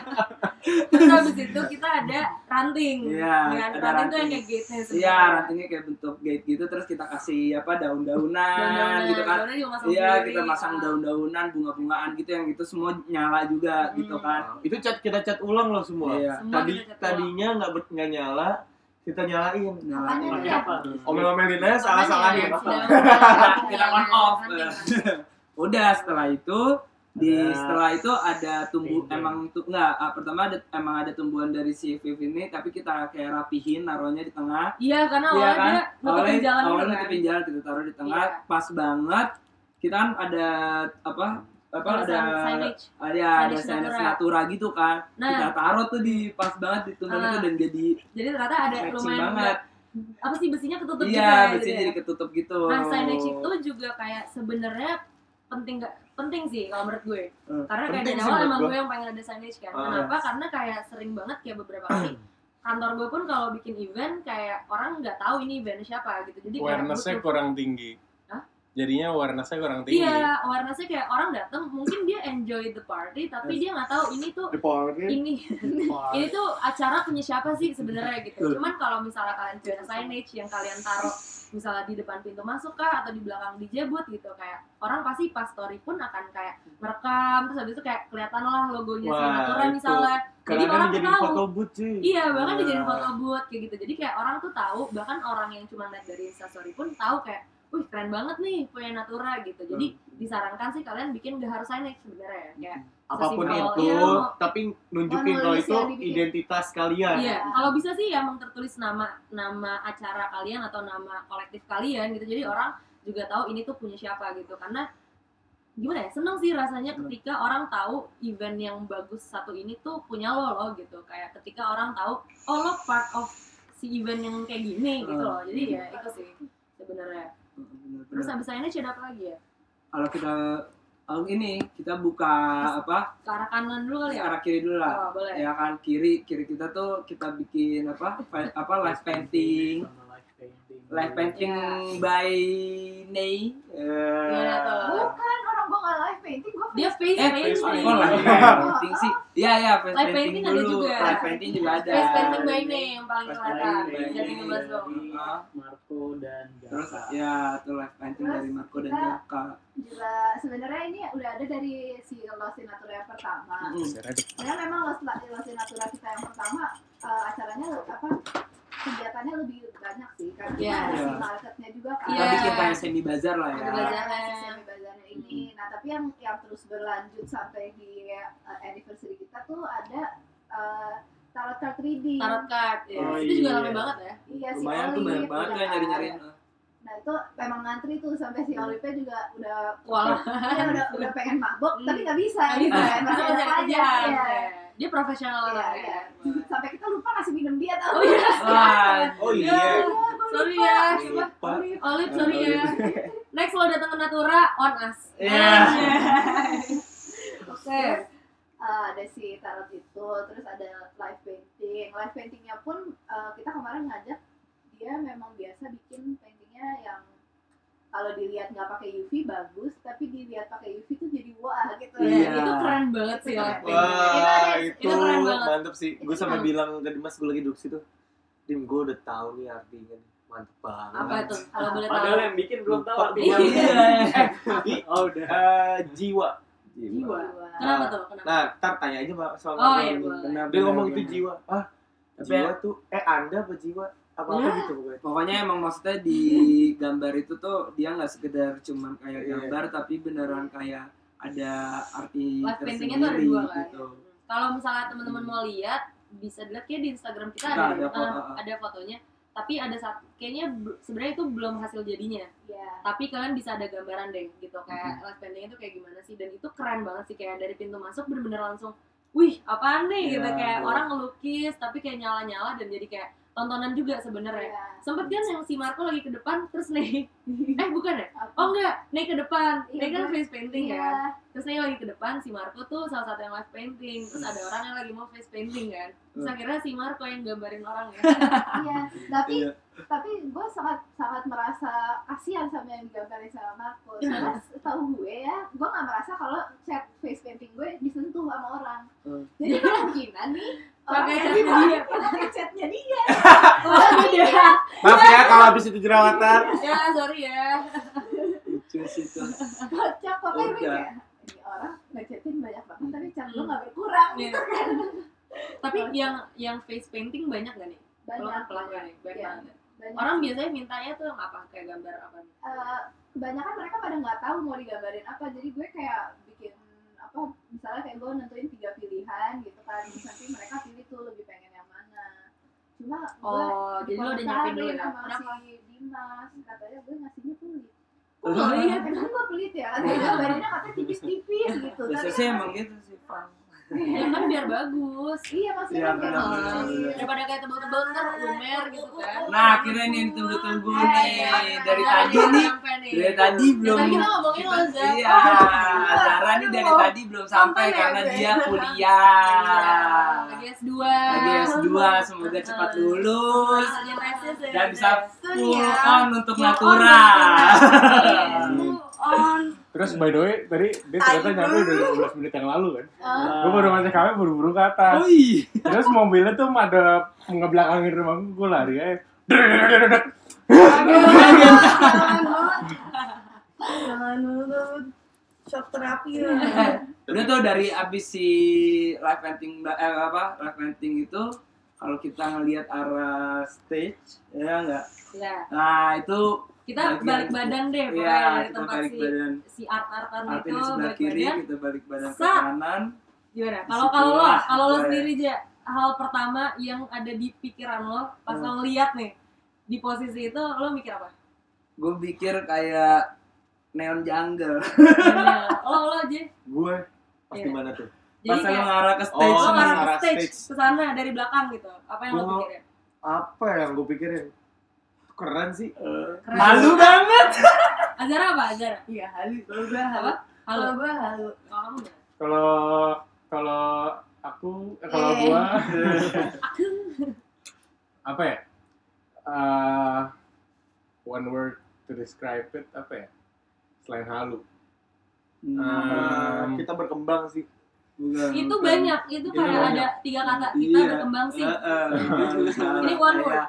Speaker 1: Terus habis itu kita ada ranting.
Speaker 3: Iya,
Speaker 1: Dengan
Speaker 3: ada
Speaker 1: ranting tuh yang
Speaker 3: ranting.
Speaker 1: kayak gate-nya
Speaker 3: Iya, rantingnya kayak bentuk gate gitu terus kita kasih apa daun-daunan
Speaker 1: Daun-daunan,
Speaker 3: gitu kan. Iya, kita masang daun-daunan, bunga-bungaan gitu yang itu semua nyala juga gitu
Speaker 1: Hmm.
Speaker 3: kan.
Speaker 5: itu cat kita cat ulang loh semua.
Speaker 3: Iya.
Speaker 1: Semua
Speaker 5: Tadi tadinya nggak nggak nyala kita nyalain.
Speaker 3: Nyalain.
Speaker 5: Pakai
Speaker 4: ya?
Speaker 5: apa? Omel-omelin aja salah-salahin.
Speaker 3: Kita- on off.
Speaker 1: Ranting.
Speaker 3: Udah setelah itu di
Speaker 5: Nah.
Speaker 3: setelah itu ada tumbuh
Speaker 5: Pindah.
Speaker 3: emang tuh enggak ah, pertama ada emang ada tumbuhan dari si Viv ini tapi kita kayak rapihin naruhnya di tengah
Speaker 1: Iya, karena
Speaker 3: Iya
Speaker 1: awalnya
Speaker 3: kan?
Speaker 1: dia nutupin jalan
Speaker 3: awalnya
Speaker 1: gitu kan.
Speaker 3: nutupin jalan kita taruh di tengah
Speaker 1: Iya.
Speaker 3: pas banget kita kan ada apa apa ada
Speaker 1: Tulisan signage.
Speaker 3: ada ada
Speaker 1: Signage natura.
Speaker 3: natura gitu kan
Speaker 1: Nah.
Speaker 3: kita taruh tuh di pas banget di tumbuhan
Speaker 1: Ah.
Speaker 3: itu dan jadi
Speaker 1: Jadi ternyata ada lumayan
Speaker 3: banget
Speaker 1: apa sih besinya ketutup gitu
Speaker 3: iya
Speaker 1: ya,
Speaker 3: biasanya
Speaker 1: gitu ya.
Speaker 3: jadi ketutup gitu
Speaker 1: Nah, signage itu juga kayak sebenarnya penting gak penting sih kalau menurut gue.
Speaker 3: Hmm.
Speaker 1: Karena kayak dari awal emang
Speaker 5: gue.
Speaker 1: gue yang pengen ada signage kan.
Speaker 5: Ah,
Speaker 1: Kenapa? Karena kayak sering banget kayak beberapa kali kantor gue pun kalau bikin event kayak orang nggak tahu ini event siapa gitu. Jadi
Speaker 2: Awareness-nya
Speaker 1: butuh-
Speaker 2: kurang tinggi.
Speaker 1: Hah?
Speaker 2: Jadinya awareness-nya kurang tinggi.
Speaker 1: Iya, awareness-nya kayak orang datang mungkin dia enjoy the party tapi dia nggak tahu ini tuh
Speaker 5: Di party.
Speaker 1: ini ini tuh acara punya siapa sih sebenarnya gitu. Cuman kalau misalnya kalian punya signage yang kalian taruh misalnya di depan pintu masuk kah atau di belakang dijebut gitu kayak orang pasti pas story pun akan kayak merekam terus habis itu kayak kelihatan lah logonya
Speaker 5: Wah,
Speaker 1: Signatura
Speaker 5: itu.
Speaker 1: misalnya. Jadi orang tuh
Speaker 5: jadi
Speaker 1: tahu.
Speaker 5: foto booth sih.
Speaker 1: Iya, bahkan
Speaker 5: Nah.
Speaker 1: dijadiin foto booth kayak gitu. Jadi kayak orang tuh tahu, bahkan orang yang cuma lihat dari instastory pun tahu kayak, wih keren banget nih punya Natura gitu. Jadi disarankan sih kalian bikin gak harus signage sebenarnya ya. Kayak
Speaker 5: Apa pun
Speaker 1: sesimpel,
Speaker 5: itu,
Speaker 1: iya, mau-
Speaker 5: tapi nunjukin kalau itu
Speaker 4: ya, dibikin.
Speaker 5: identitas kalian.
Speaker 1: Iya, kalau bisa sih emang tertulis nama nama acara kalian atau nama kolektif kalian gitu. Jadi orang juga tahu ini tuh punya siapa gitu. Karena gimana ya? Seneng sih rasanya ketika orang tahu event yang bagus satu ini tuh punya lo loh gitu. Kayak ketika orang tahu oh lo part of si event yang kayak gini gitu loh. Jadi ya itu sih sebenarnya. Terus habis ini ada apa lagi ya?
Speaker 3: kalau kita kalau ini kita buka apa
Speaker 1: Ke arah kanan dulu kali
Speaker 3: ke
Speaker 1: ya?
Speaker 3: arah kiri dulu lah
Speaker 1: Oh, boleh.
Speaker 3: ya kan kiri kiri kita tuh kita bikin apa apa live painting live painting
Speaker 1: Iya.
Speaker 3: by Ney Eh,
Speaker 1: tuh?
Speaker 4: bukan gue nggak live painting gue
Speaker 1: Dia face
Speaker 3: eh
Speaker 1: painting.
Speaker 3: kok live painting sih iya iya face
Speaker 1: Live
Speaker 3: painting,
Speaker 1: painting ada
Speaker 3: dulu
Speaker 1: juga.
Speaker 3: live painting juga ada
Speaker 1: Face painting by name yang paling
Speaker 3: Face
Speaker 1: kelihatan.
Speaker 3: painting by
Speaker 1: Jadi
Speaker 3: name.
Speaker 1: 15 dong.
Speaker 3: Ah,
Speaker 7: Marco dan
Speaker 3: terus
Speaker 7: Jaka.
Speaker 3: ya tuh live painting
Speaker 4: Terus
Speaker 3: dari Marco dan Jaka
Speaker 4: juga sebenarnya ini udah ada dari si Lost in Natura yang pertama
Speaker 3: Mm.
Speaker 4: Karena memang Lost, Lost in Natura kita yang pertama eh, acaranya apa kegiatannya lebih banyak sih karena kita
Speaker 1: Iya.
Speaker 4: ada si
Speaker 3: Iya.
Speaker 4: marketnya juga kan.
Speaker 3: kita
Speaker 1: Iya.
Speaker 3: bikin kayak semi bazar lah ya
Speaker 1: Semi bazar.
Speaker 4: Ada semi bazarnya ini. Nah tapi yang yang terus berlanjut sampai di eh, anniversary kita tuh ada eh, tarot card reading.
Speaker 1: Tarot card. Ya.
Speaker 5: Oh,
Speaker 1: itu juga
Speaker 5: iya.
Speaker 1: rame banget ya.
Speaker 4: Iya si
Speaker 3: lumayan tuh
Speaker 4: Oli,
Speaker 3: banyak banget tuh yang
Speaker 4: Nah itu memang ngantri tuh sampai si Olivia juga udah
Speaker 1: Wah.
Speaker 4: dia udah udah pengen mabok
Speaker 1: Hmm.
Speaker 4: tapi nggak bisa gitu kan masih ada ya.
Speaker 1: Dia profesional
Speaker 4: Iya,
Speaker 1: banget.
Speaker 4: iya. sampai kita lupa ngasih minum dia tau
Speaker 1: Oh iya.
Speaker 3: Wah,
Speaker 5: Oh
Speaker 1: Ya,
Speaker 5: iya.
Speaker 1: Sorry ya. Olip, sorry ya. Next lo datang ke Natura, on us.
Speaker 3: Iya.
Speaker 1: Oke.
Speaker 4: Eh, ada si tarot itu terus ada live painting live paintingnya pun eh, kita kemarin ngajak dia memang biasa bikin paintingnya yang kalau dilihat nggak pakai UV bagus tapi dilihat pakai UV tuh jadi wah gitu
Speaker 3: Iya.
Speaker 1: Itu keren banget sih.
Speaker 5: Wah,
Speaker 4: Itu
Speaker 5: itu,
Speaker 1: itu keren banget.
Speaker 5: mantep sih. Gue sampai bilang ke Dimas gue lagi duduk situ. Dim, gue udah tahu nih artinya. nih. Mantep banget.
Speaker 1: Apa itu? Kalau boleh tahu.
Speaker 7: Padahal yang bikin belum tahu artinya.
Speaker 3: Iya.
Speaker 5: Tapi,
Speaker 7: Oh udah.
Speaker 5: eh, jiwa.
Speaker 1: Jiwa.
Speaker 4: Jiwa.
Speaker 1: Kenapa tuh? Kenapa?
Speaker 5: Nah, ntar tanya aja Mbak soal
Speaker 1: Oh, iya,
Speaker 5: Dia ngomong itu jiwa. Ah,
Speaker 3: Tapi
Speaker 5: jiwa tuh eh Anda apa jiwa? Apa apa gitu pokoknya.
Speaker 3: Pokoknya emang maksudnya di gambar itu tuh dia nggak sekedar cuman kayak
Speaker 5: Iya.
Speaker 3: gambar tapi beneran kayak ada arti
Speaker 1: Live paintingnya tuh ada
Speaker 3: tersendiri
Speaker 1: dua kan.
Speaker 3: gitu.
Speaker 1: Kalau misalnya teman-teman mau lihat, bisa dilihat kayak di Instagram kita
Speaker 3: Nah,
Speaker 1: ada
Speaker 3: ada foto.
Speaker 1: ada fotonya. Tapi ada satu kayaknya sebenarnya itu belum hasil jadinya.
Speaker 4: Iya.
Speaker 1: Tapi kalian bisa ada gambaran deh gitu kayak live paintingnya itu kayak gimana sih dan itu keren banget sih kayak dari pintu masuk bener-bener langsung wih apaan nih gitu
Speaker 3: Iya,
Speaker 1: kayak
Speaker 3: iya.
Speaker 1: orang ngelukis tapi kayak nyala-nyala dan jadi kayak tontonan juga sebenarnya
Speaker 4: Iya.
Speaker 1: sempet kan yang si Marco lagi ke depan terus naik eh bukan ya oh enggak naik ke depan
Speaker 4: Iya,
Speaker 1: naik kan face painting
Speaker 4: Iya.
Speaker 1: kan terus naik lagi ke depan si Marco tuh salah satu yang live painting terus ada orang yang lagi mau face painting kan terus
Speaker 3: Hmm.
Speaker 1: akhirnya si Marco yang gambarin orang ya
Speaker 4: Iya, tapi
Speaker 3: Iya.
Speaker 4: tapi gue sangat sangat merasa kasihan sama yang digambarin sama Marco. Karena tahu gue ya, gue nggak merasa kalau cat face painting gue disentuh sama orang.
Speaker 3: Hmm.
Speaker 4: Jadi kemungkinan nih
Speaker 1: Pakai
Speaker 4: dipakai-
Speaker 1: dia.
Speaker 4: pakai catnya dia.
Speaker 1: oh iya
Speaker 5: Maaf ya kalau habis itu jerawatan.
Speaker 1: ya sorry ya
Speaker 3: Lucu sih tuh.
Speaker 4: Kocak pokoknya
Speaker 3: Udah.
Speaker 4: kayak ini orang ngecatin banyak banget tapi cat gue nggak berkurang
Speaker 1: Iya.
Speaker 4: gitu kan.
Speaker 1: tapi yang yang face painting banyak gak nih kalau
Speaker 4: Banyak
Speaker 1: pelanggan nih banyak
Speaker 4: Iya.
Speaker 1: banget
Speaker 4: banyak.
Speaker 1: orang biasanya mintanya tuh yang apa kayak gambar apa nih
Speaker 4: Eh, kebanyakan mereka pada nggak tahu mau digambarin apa jadi gue kayak bikin apa misalnya kayak gue nentuin tiga pilihan gitu kan nanti mereka pilih tuh lebih pengen cuma
Speaker 1: oh jadi lo udah nyiapin dulu ya?
Speaker 4: sama si Dimas. Katanya gue ngasihnya pelit.
Speaker 1: Kok pelit?
Speaker 4: emang gue pelit ya? Katanya gambarinnya katanya tipis-tipis gitu.
Speaker 3: Biasa
Speaker 4: Tapi
Speaker 3: sih
Speaker 4: kan
Speaker 3: emang gitu sih, Pak.
Speaker 1: Ya kan biar bagus
Speaker 4: iya maksudnya
Speaker 3: Iya,
Speaker 4: kan kayak
Speaker 3: benar,
Speaker 4: gitu.
Speaker 1: daripada kayak tebel-tebel ntar lumer gitu kan
Speaker 3: Nah, akhirnya nih yang tunggu-tunggu
Speaker 4: Eh,
Speaker 3: nih.
Speaker 4: iya,
Speaker 3: Dari
Speaker 4: iya,
Speaker 3: tadi
Speaker 1: Udah
Speaker 3: nih,
Speaker 1: sampai nih.
Speaker 3: dari tadi belum
Speaker 1: Dari tadi kita ngomongin lo Zak.
Speaker 3: Iya, Zara nih dari tadi belum sampai
Speaker 1: ya,
Speaker 3: karena dia kuliah.
Speaker 1: lagi S2
Speaker 3: Lagi S2, semoga cepat lulus
Speaker 1: ya.
Speaker 3: dan bisa full
Speaker 1: Iya.
Speaker 3: on untuk Natura.
Speaker 1: Full on
Speaker 2: Terus by the way, tadi dia ternyata nyampe udah 15 menit yang lalu kan.
Speaker 4: Eh,
Speaker 2: Gue baru ngajak kami buru-buru ke atas.
Speaker 3: Oh iya.
Speaker 2: Terus mobilnya tuh ada ngebelakangin rumah gue lari aja.
Speaker 8: Jangan dulu shock terapi ya.
Speaker 3: Udah tuh dari abis si live painting eh, apa live painting itu kalau kita ngelihat arah stage ya enggak
Speaker 1: ya
Speaker 3: nah itu
Speaker 1: kita balik
Speaker 3: itu.
Speaker 1: badan deh
Speaker 3: ya
Speaker 1: pokoknya dari
Speaker 3: kita
Speaker 1: tempat
Speaker 3: balik
Speaker 1: si
Speaker 3: badan
Speaker 1: si art artan itu balik
Speaker 3: kiri
Speaker 1: badan
Speaker 3: kita balik badan ke kanan
Speaker 1: gimana kalau kalau lo kalau lo
Speaker 3: gue.
Speaker 1: sendiri aja hal pertama yang ada di pikiran lo pas
Speaker 3: Hmm.
Speaker 1: lo ngeliat nih di posisi itu lo mikir apa
Speaker 3: gue pikir kayak neon jungle
Speaker 1: lo lo aja
Speaker 5: Gue pas
Speaker 1: Iya.
Speaker 5: di mana tuh?
Speaker 1: jadi
Speaker 3: pas lo
Speaker 1: kayak
Speaker 3: ngarah ke
Speaker 5: Oh,
Speaker 3: stage
Speaker 5: sama
Speaker 1: ngarah ke stage
Speaker 5: stage.
Speaker 1: ke sana dari belakang gitu apa yang lo pikirin
Speaker 5: Apa yang gue pikirin? Keren sih.
Speaker 3: Eh,
Speaker 1: Keren.
Speaker 3: malu banget
Speaker 1: Azara apa Azara
Speaker 8: Iya halu. Kalau gue halu. Kalau gue halu.
Speaker 1: kalau?
Speaker 2: Kalau aku eh, kalau
Speaker 8: Eh.
Speaker 2: gua apa ya? Eh, one word to describe it apa ya? Selain halu.
Speaker 3: Hmm,
Speaker 2: Um,
Speaker 5: kita berkembang sih.
Speaker 3: Bukan,
Speaker 1: itu
Speaker 3: bukan.
Speaker 1: banyak itu kayak
Speaker 2: banyak.
Speaker 1: ada tiga kata kita
Speaker 3: Iya.
Speaker 1: berkembang sih
Speaker 3: Eh, eh, itu salah.
Speaker 1: Ini one word.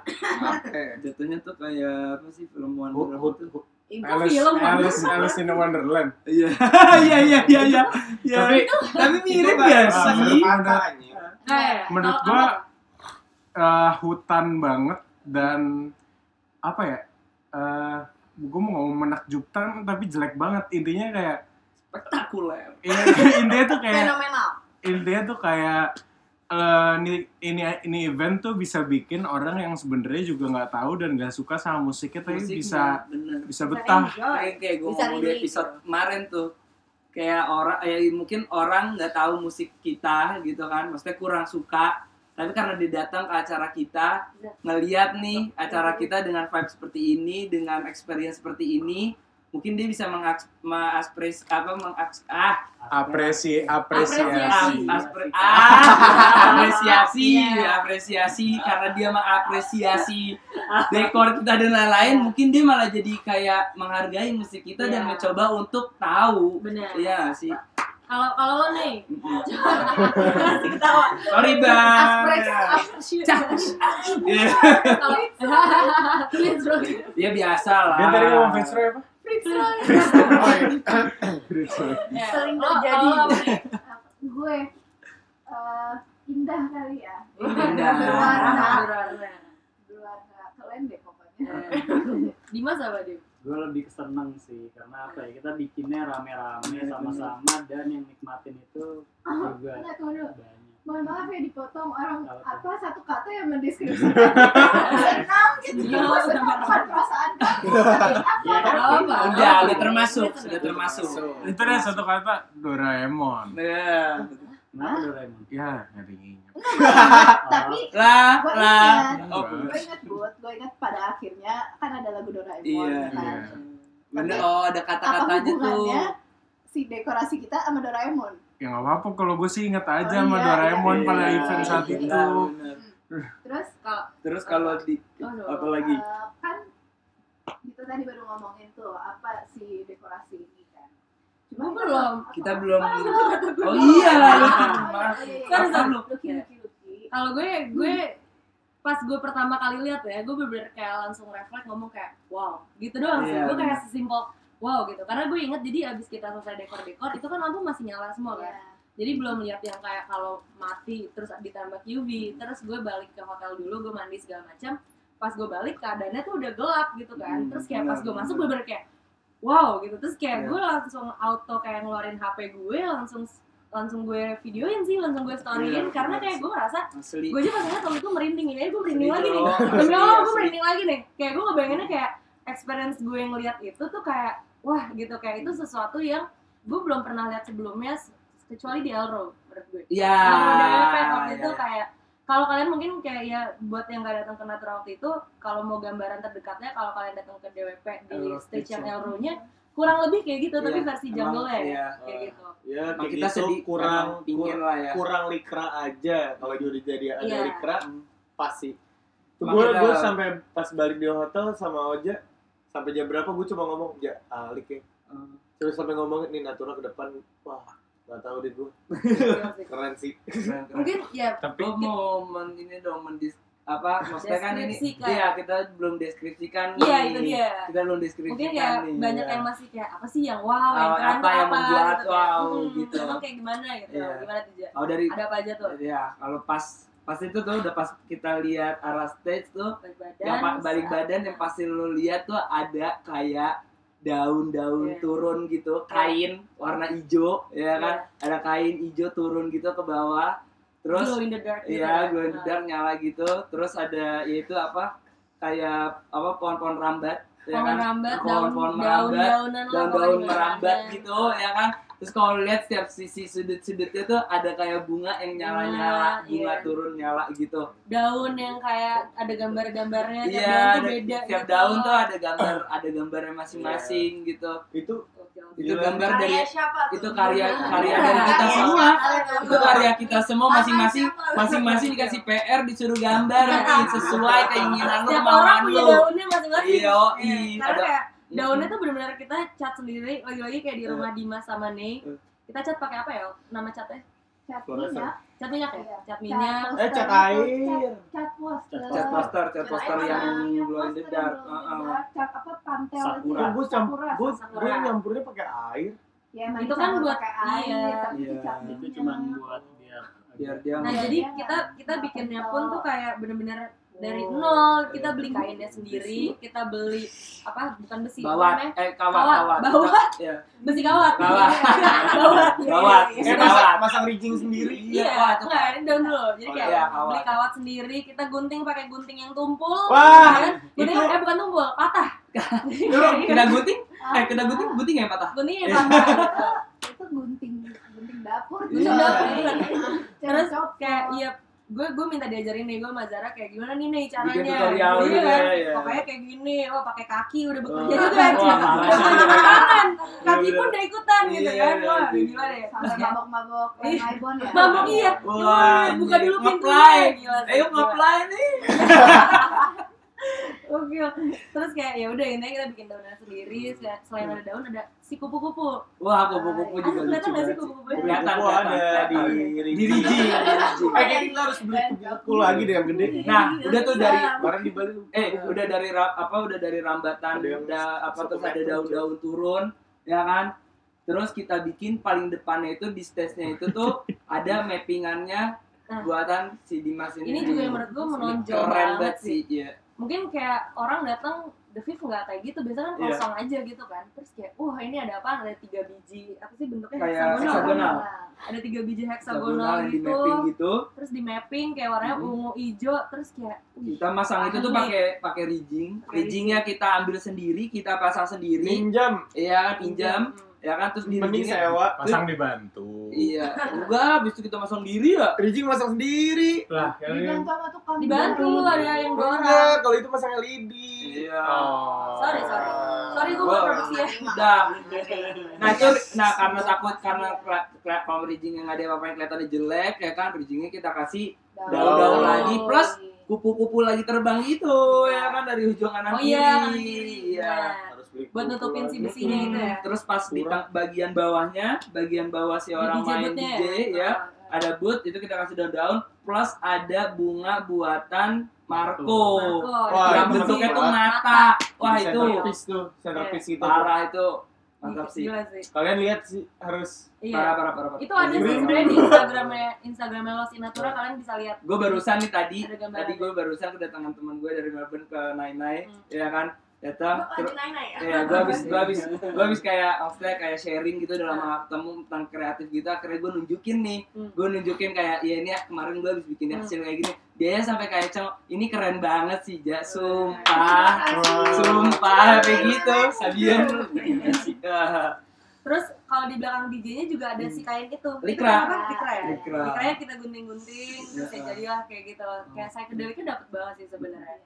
Speaker 5: Eh,
Speaker 3: jatuhnya tuh kayak apa sih film
Speaker 5: hood.
Speaker 1: itu
Speaker 2: Alice,
Speaker 1: film
Speaker 2: Alice, Alice in Wonderland.
Speaker 3: Iya, iya, iya, iya, iya. Ya,
Speaker 2: Tapi
Speaker 3: tapi mirip
Speaker 5: bahasa
Speaker 2: sih? menurut
Speaker 1: kalau
Speaker 2: gua
Speaker 1: kamu-
Speaker 2: eh, hutan banget dan apa ya? Eh gue mau ngomong menakjubkan tapi jelek banget intinya kayak
Speaker 3: Spektakuler.
Speaker 2: intinya tuh kayak
Speaker 8: Fenomenal.
Speaker 2: intinya tuh kayak eh, ini ini ini event tuh bisa bikin orang yang sebenarnya juga nggak tahu dan nggak suka sama musiknya tapi
Speaker 3: Musiknya,
Speaker 2: bisa
Speaker 3: bener
Speaker 2: bisa betah.
Speaker 3: kayak kayak gue
Speaker 1: Bisa
Speaker 3: ngomong di episode kemarin tuh kayak orang ya mungkin orang nggak tahu musik kita gitu kan maksudnya kurang suka tapi karena dia datang ke acara kita ngeliat nih acara kita dengan vibe seperti ini dengan experience seperti ini mungkin dia bisa mengaks mengakspres apa mengaks ah
Speaker 2: Apresi
Speaker 1: Apresiasi.
Speaker 2: apresiasi.
Speaker 3: aspre- ah, apresiasi
Speaker 1: Iya.
Speaker 3: apresiasi karena dia mengapresiasi dekor kita dan lain-lain mungkin dia malah jadi kayak menghargai musik kita dan
Speaker 1: Iya.
Speaker 3: mencoba untuk tahu
Speaker 1: Benar.
Speaker 3: iya sih
Speaker 1: Kalau kalau lo nih,
Speaker 8: Masih ketawa.
Speaker 3: sorry bang Iya.
Speaker 1: kalau
Speaker 3: ya biasa lah
Speaker 2: Dia tadi ngomong Roy apa?
Speaker 1: Ya,
Speaker 8: Sering
Speaker 1: lo-
Speaker 8: terjadi.
Speaker 1: nih?
Speaker 4: gue eh, indah kali ya.
Speaker 3: Indah.
Speaker 4: berwarna.
Speaker 1: Berwarna.
Speaker 4: keren deh pokoknya.
Speaker 1: Dimas apa dia?
Speaker 7: gue lebih keseneng sih karena apa ya kita bikinnya rame-rame sama-sama dan yang nikmatin itu juga
Speaker 4: enggak mohon maaf ya dipotong orang
Speaker 7: Apa
Speaker 4: apa satu kata yang mendeskripsikan. Senang gitu gue senang bukan perasaan kamu
Speaker 7: ya kan
Speaker 1: apa?
Speaker 3: udah udah termasuk sudah termasuk.
Speaker 2: Itu ada satu kata Doraemon.
Speaker 3: Iya.
Speaker 7: kenapa Doraemon.
Speaker 2: Ya, nyari ingat.
Speaker 4: tapi
Speaker 3: lah
Speaker 4: gue
Speaker 3: lah.
Speaker 4: ingat
Speaker 3: oh
Speaker 4: gue ingat buat gue ingat pada akhirnya kan ada lagu Doraemon
Speaker 3: Iya,
Speaker 4: kan.
Speaker 2: Iya.
Speaker 3: oh ada kata-katanya tuh
Speaker 4: si dekorasi kita sama Doraemon
Speaker 2: Ya nggak apa-apa kalau gue sih inget aja
Speaker 4: Oh,
Speaker 2: sama
Speaker 4: iya,
Speaker 2: Doraemon
Speaker 3: iya.
Speaker 2: pada event saat
Speaker 3: Iya,
Speaker 2: itu.
Speaker 3: bener.
Speaker 4: terus
Speaker 1: Kalau
Speaker 3: terus kalau di
Speaker 1: oh,
Speaker 3: apa lagi
Speaker 4: eh, kan kita tadi baru ngomongin tuh apa si dekorasi ini kan kita-
Speaker 1: belum.
Speaker 4: apa-
Speaker 3: kita belum
Speaker 4: apa-
Speaker 3: oh iya
Speaker 4: Oh, iya, iya, iya. Lucky, lucky, lucky.
Speaker 1: kalau gue gue pas gue pertama kali lihat ya gue bener-bener kayak langsung refleks ngomong kayak wow gitu doang sih
Speaker 3: Iya,
Speaker 1: gue kayak
Speaker 3: bener.
Speaker 1: sesimpel wow gitu. Karena gue inget jadi abis kita selesai dekor-dekor itu kan lampu masih nyala semua kan?
Speaker 4: Iya.
Speaker 1: jadi belum lihat yang kayak kalau mati terus ditambah QV terus gue balik ke hotel dulu gue mandi segala macam. Pas gue balik keadaannya tuh udah gelap gitu kan.
Speaker 3: Hmm,
Speaker 1: terus kayak pas gue masuk gue bener kayak wow gitu. Terus kayak
Speaker 3: Iya.
Speaker 1: gue langsung auto kayak ngeluarin HP gue langsung langsung gue videoin sih langsung gue storyin.
Speaker 3: Iya,
Speaker 1: karena kayak gue ngerasa
Speaker 3: asli.
Speaker 1: gue aja pas ngeliat waktu itu merinding ini gue merinding
Speaker 3: Asli,
Speaker 1: lagi nih.
Speaker 3: Asli,
Speaker 1: Allah gue
Speaker 3: asli.
Speaker 1: merinding lagi nih. Kayak gue ngebayanginnya kayak experience gue ngeliat itu tuh kayak wah gitu kayak itu sesuatu yang gue belum pernah lihat sebelumnya kecuali di Elro menurut gue
Speaker 3: Iya.
Speaker 1: Elro DWP waktu
Speaker 3: iya.
Speaker 1: itu kayak kalau kalian mungkin kayak ya buat yang gak datang ke Natura waktu itu kalau mau gambaran terdekatnya kalau kalian datang ke DWP di
Speaker 3: Elro
Speaker 1: stage yang
Speaker 3: ya.
Speaker 1: Elro-nya kurang lebih kayak gitu tapi
Speaker 3: Iya,
Speaker 1: versi jungle ya
Speaker 3: iya.
Speaker 1: kayak gitu
Speaker 5: Ya,
Speaker 3: Emang
Speaker 5: kayak
Speaker 3: kita
Speaker 5: gitu
Speaker 3: sedih
Speaker 5: kurang
Speaker 3: pingin lah ya
Speaker 5: kurang likra aja. Kalau udah jadi ada
Speaker 1: Iya.
Speaker 5: likra, pas sih. Tuh
Speaker 3: Emang
Speaker 5: gue gue sampai pas balik di hotel sama Oja sampai jam berapa gue cuma ngomong ja alik ya.
Speaker 3: Hmm.
Speaker 5: Terus sampai ngomong nih Natura ke depan, wah nggak tahu deh gue keren sih.
Speaker 1: mungkin ya
Speaker 2: Tapi
Speaker 3: Lo mau men ini dong mendis apa maksudnya kan ini iya kita belum deskripsikan
Speaker 1: iya
Speaker 3: nih.
Speaker 1: itu dia
Speaker 3: kita belum deskripsikan
Speaker 1: mungkin kayak
Speaker 3: nih
Speaker 1: banyak
Speaker 3: ya.
Speaker 1: yang masih kayak apa sih yang wow yang
Speaker 3: Ah,
Speaker 1: keren
Speaker 3: apa
Speaker 1: tuh
Speaker 3: yang
Speaker 1: apa
Speaker 3: membuat
Speaker 1: gitu kayak,
Speaker 3: wow,
Speaker 1: hmm,
Speaker 3: gitu.
Speaker 1: emang kayak gimana gitu
Speaker 3: Iya.
Speaker 1: gimana tuh
Speaker 3: oh dari
Speaker 1: ada apa aja tuh
Speaker 3: ya kalau pas pas itu tuh udah pas kita lihat arah stage tuh
Speaker 1: balik badan
Speaker 3: yang balik badan yang pasti lo lihat tuh ada kayak daun-daun
Speaker 1: Iya.
Speaker 3: turun gitu kain warna hijau ya kan
Speaker 1: Iya.
Speaker 3: ada kain hijau turun gitu ke bawah terus
Speaker 1: glow in the dark
Speaker 3: Iya,
Speaker 1: ya.
Speaker 3: glow in the dark nyala gitu. Terus ada yaitu apa? Kayak apa pohon-pohon rambat, ya
Speaker 1: pohon
Speaker 3: kan?
Speaker 1: rambat daun
Speaker 3: Pohon-pohon
Speaker 1: daun
Speaker 3: merambat,
Speaker 1: daunan lah
Speaker 3: Daun-daun
Speaker 1: pokoknya di
Speaker 3: merambat gitu, ya kan? Terus kalau lihat setiap sisi sudut-sudutnya tuh ada kayak bunga yang nyala-nyala,
Speaker 1: Bunga,
Speaker 3: bunga
Speaker 1: iya.
Speaker 3: turun nyala gitu.
Speaker 1: daun yang kayak ada gambar-gambarnya
Speaker 3: Iya,
Speaker 1: daun tuh
Speaker 3: ada-
Speaker 1: beda
Speaker 3: tiap
Speaker 1: gitu.
Speaker 3: daun tuh ada gambar, ada gambarnya masing-masing gitu.
Speaker 5: Itu
Speaker 3: Itu
Speaker 5: Gila.
Speaker 3: gambar dari
Speaker 8: Karya siapa tuh?
Speaker 3: itu karya karya
Speaker 1: Iya.
Speaker 3: dari kita
Speaker 1: Karya
Speaker 3: semua.
Speaker 8: siapa?
Speaker 3: Itu karya kita semua masing-masing masing-masing dikasih PR disuruh gambar sesuai keinginan lu
Speaker 1: Setiap orang
Speaker 3: kemauan
Speaker 1: punya
Speaker 3: lu.
Speaker 1: daunnya masing-masing.
Speaker 3: Iya,
Speaker 1: Iya.
Speaker 3: ada-
Speaker 1: kayak daunnya tuh benar-benar kita cat sendiri, lagi-lagi kayak di rumah Dimas sama Ney.
Speaker 3: Eh.
Speaker 1: Kita cat pakai apa ya? Nama catnya?
Speaker 4: cat minyak
Speaker 1: Cat minyak ya?
Speaker 4: Iya.
Speaker 1: Cat minyak.
Speaker 5: Eh, cat air.
Speaker 4: cat- cat poster
Speaker 3: cat poster, cat poster yang
Speaker 4: Iya,
Speaker 3: glow in the dark.
Speaker 4: cat apa pantel
Speaker 7: Sakura.
Speaker 5: gue campur
Speaker 4: Sakura.
Speaker 5: gue nyampurnya pakai air.
Speaker 4: ya
Speaker 1: Itu kan buat-
Speaker 4: air
Speaker 1: iya.
Speaker 4: tapi
Speaker 3: Iya.
Speaker 7: itu cuma buat biar
Speaker 3: Biar dia
Speaker 1: Nah,
Speaker 4: Iya,
Speaker 1: jadi kita kita bikinnya pun tuh kayak bener-bener dari
Speaker 3: Oh,
Speaker 1: nol kita
Speaker 3: iya.
Speaker 1: beli kainnya sendiri kita beli apa bukan besi
Speaker 3: Bawat, eh kawat,
Speaker 1: Kawat,
Speaker 3: kawat.
Speaker 1: bawat.
Speaker 3: Iya.
Speaker 1: besi kawat
Speaker 3: Kawat.
Speaker 1: Bawat. Iya,
Speaker 5: Eh,
Speaker 1: iya.
Speaker 3: Kawat.
Speaker 5: masang, masang rigging sendiri.
Speaker 3: Iya,
Speaker 1: Iya,
Speaker 3: kawat tuh.
Speaker 1: enggak, ini daun dulu. Jadi
Speaker 5: Oh,
Speaker 1: kayak
Speaker 3: iya, kawat.
Speaker 1: beli kawat sendiri, kita gunting pakai gunting yang tumpul.
Speaker 5: Wah,
Speaker 1: kan? Gunting
Speaker 5: itu-
Speaker 1: eh bukan tumpul, patah.
Speaker 3: Kena gunting? Eh, kena gunting, gunting yang patah.
Speaker 1: Guntingnya yang patah
Speaker 4: itu gunting gunting dapur
Speaker 3: Gunting
Speaker 4: tuh.
Speaker 1: dapur,
Speaker 4: Iya.
Speaker 1: Terus kayak iya gue gue minta diajarin nih gue sama Zara kayak gimana nih nih caranya.
Speaker 3: Bikin tutorial
Speaker 1: Iya
Speaker 3: gitu
Speaker 1: kan?
Speaker 3: ya, iya.
Speaker 1: pokoknya kayak gini oh pakai kaki udah bekerja
Speaker 3: Wah.
Speaker 1: juga
Speaker 3: Wah,
Speaker 1: udah pakai tangan kaki
Speaker 3: Iya,
Speaker 1: pun udah ikutan gitu
Speaker 3: Iya,
Speaker 1: kan?
Speaker 3: iya,
Speaker 1: wah gila deh.
Speaker 4: Sampai mabok-mabok Maibon ya?
Speaker 1: mabok iya.
Speaker 3: Wah,
Speaker 1: buka dulu pintunya. Gila sih,
Speaker 3: Ayo nge-play nih.
Speaker 1: Oke, terus kayak ya udah intinya kita bikin daunan sendiri. Sel- Selain ada daun ada si kupu-kupu.
Speaker 3: Wah, kupu-kupu
Speaker 1: Ah,
Speaker 3: juga
Speaker 1: kelihatan
Speaker 3: lucu
Speaker 1: nggak sih
Speaker 3: sih.
Speaker 1: kupu-kupunya?
Speaker 3: Kelihatan,
Speaker 5: ada di.
Speaker 3: Di.
Speaker 5: Eh, kayaknya kita harus beli kupu lagi deh yang gede.
Speaker 3: Nah, udah tuh dari
Speaker 5: Kemarin di Bali.
Speaker 3: eh udah dari apa udah dari rambatan udah apa terus ada daun-daun turun ya kan terus kita bikin paling depannya itu di stage-nya itu tuh ada mappingannya
Speaker 1: Nah.
Speaker 3: buatan si Dimas ini
Speaker 1: Ini juga yang menurut gue menonjol
Speaker 3: keren
Speaker 1: banget
Speaker 3: banget
Speaker 1: sih.
Speaker 3: sih ya
Speaker 1: Mungkin kayak orang datang The Fifth nggak kayak gitu, biasanya kan
Speaker 3: Iya.
Speaker 1: kosong aja gitu kan. Terus kayak, wah ini ada apa? Ada tiga biji, apa sih bentuknya
Speaker 3: Kayak
Speaker 1: heksagonal.
Speaker 3: heksagonal.
Speaker 1: Ada tiga biji heksagonal
Speaker 3: heksagonal yang di
Speaker 1: gitu.
Speaker 3: mapping gitu
Speaker 1: Terus di mapping kayak warnanya
Speaker 3: Mhm.
Speaker 1: ungu, hijau, terus kayak,
Speaker 3: kita masang itu tuh pakai pakai rigging
Speaker 1: Pakai
Speaker 3: riggingnya kita ambil sendiri kita pasang sendiri
Speaker 5: Pinjam.
Speaker 3: iya pinjam
Speaker 1: Hmm.
Speaker 3: Ya kan terus di
Speaker 5: Mending sewa.
Speaker 2: Pasang dibantu.
Speaker 3: iya enggak habis itu kita masang sendiri ya
Speaker 5: Rigging masang sendiri.
Speaker 2: Lah, yang
Speaker 4: dibantu sama tukang
Speaker 1: Dibantu, ada yang orang.
Speaker 5: Enggak, kalau itu pasang LED.
Speaker 3: iya
Speaker 2: Oh.
Speaker 1: Sorry, sorry. Sorry gue buat produksi ya.
Speaker 3: udah nah itu nah karena takut karena kalau rigging yang nggak ada apa-apa yang kelihatannya jelek ya kan riggingnya kita kasih daun-daun lagi plus kupu-kupu lagi terbang gitu ya kan dari ujung kanan
Speaker 1: Oh iya,
Speaker 3: kiri
Speaker 1: kiri.
Speaker 3: iya
Speaker 1: Buat nutupin si besinya itu ya.
Speaker 3: terus pas di bagian bawahnya bagian bawah si orang main
Speaker 1: bootnya
Speaker 3: DJ ya. Ada boot itu kita kasih daun-daun. Plus ada bunga buatan Marco.
Speaker 1: Marco,
Speaker 5: Wah,
Speaker 3: yang
Speaker 5: itu
Speaker 3: bentuknya tuh mata. wah
Speaker 5: Di
Speaker 3: itu.
Speaker 5: centerpiece tuh, centerpiece gitu.
Speaker 3: parah itu. Mantap sih.
Speaker 1: Gila sih.
Speaker 5: Kalian lihat sih harus.
Speaker 3: Parah
Speaker 1: Iya.
Speaker 3: parah parah, parah.
Speaker 1: Itu ada sih sebenarnya di Instagramnya Instagramnya Los Inatura kalian bisa lihat.
Speaker 3: gue barusan nih tadi tadi gue barusan kedatangan teman gue dari Melbourne ke Nai Nai
Speaker 1: Hmm.
Speaker 3: ya kan terus
Speaker 8: naik-naik ya?
Speaker 3: ya gue habis gue habis gue habis kayak maksudnya kayak sharing gitu dalam hal ketemu tentang kreatif gitu akhirnya gue nunjukin nih
Speaker 1: Hmm.
Speaker 3: gue nunjukin kayak ya ini ya, kemarin gue habis bikin
Speaker 1: Hmm.
Speaker 3: hasil kayak gini dia sampai kayak ceng ini keren banget sih ja sumpah
Speaker 5: Wah.
Speaker 3: sumpah kayak gitu Sabian
Speaker 1: Terus kalau di belakang DJ-nya juga ada si kain itu. Itu
Speaker 3: Likra.
Speaker 1: apa? Likra ya.
Speaker 3: Likra.
Speaker 1: Likranya kita gunting-gunting terus ya jadilah kayak gitu. Kayak psychedelicnya dapet banget sih sebenarnya.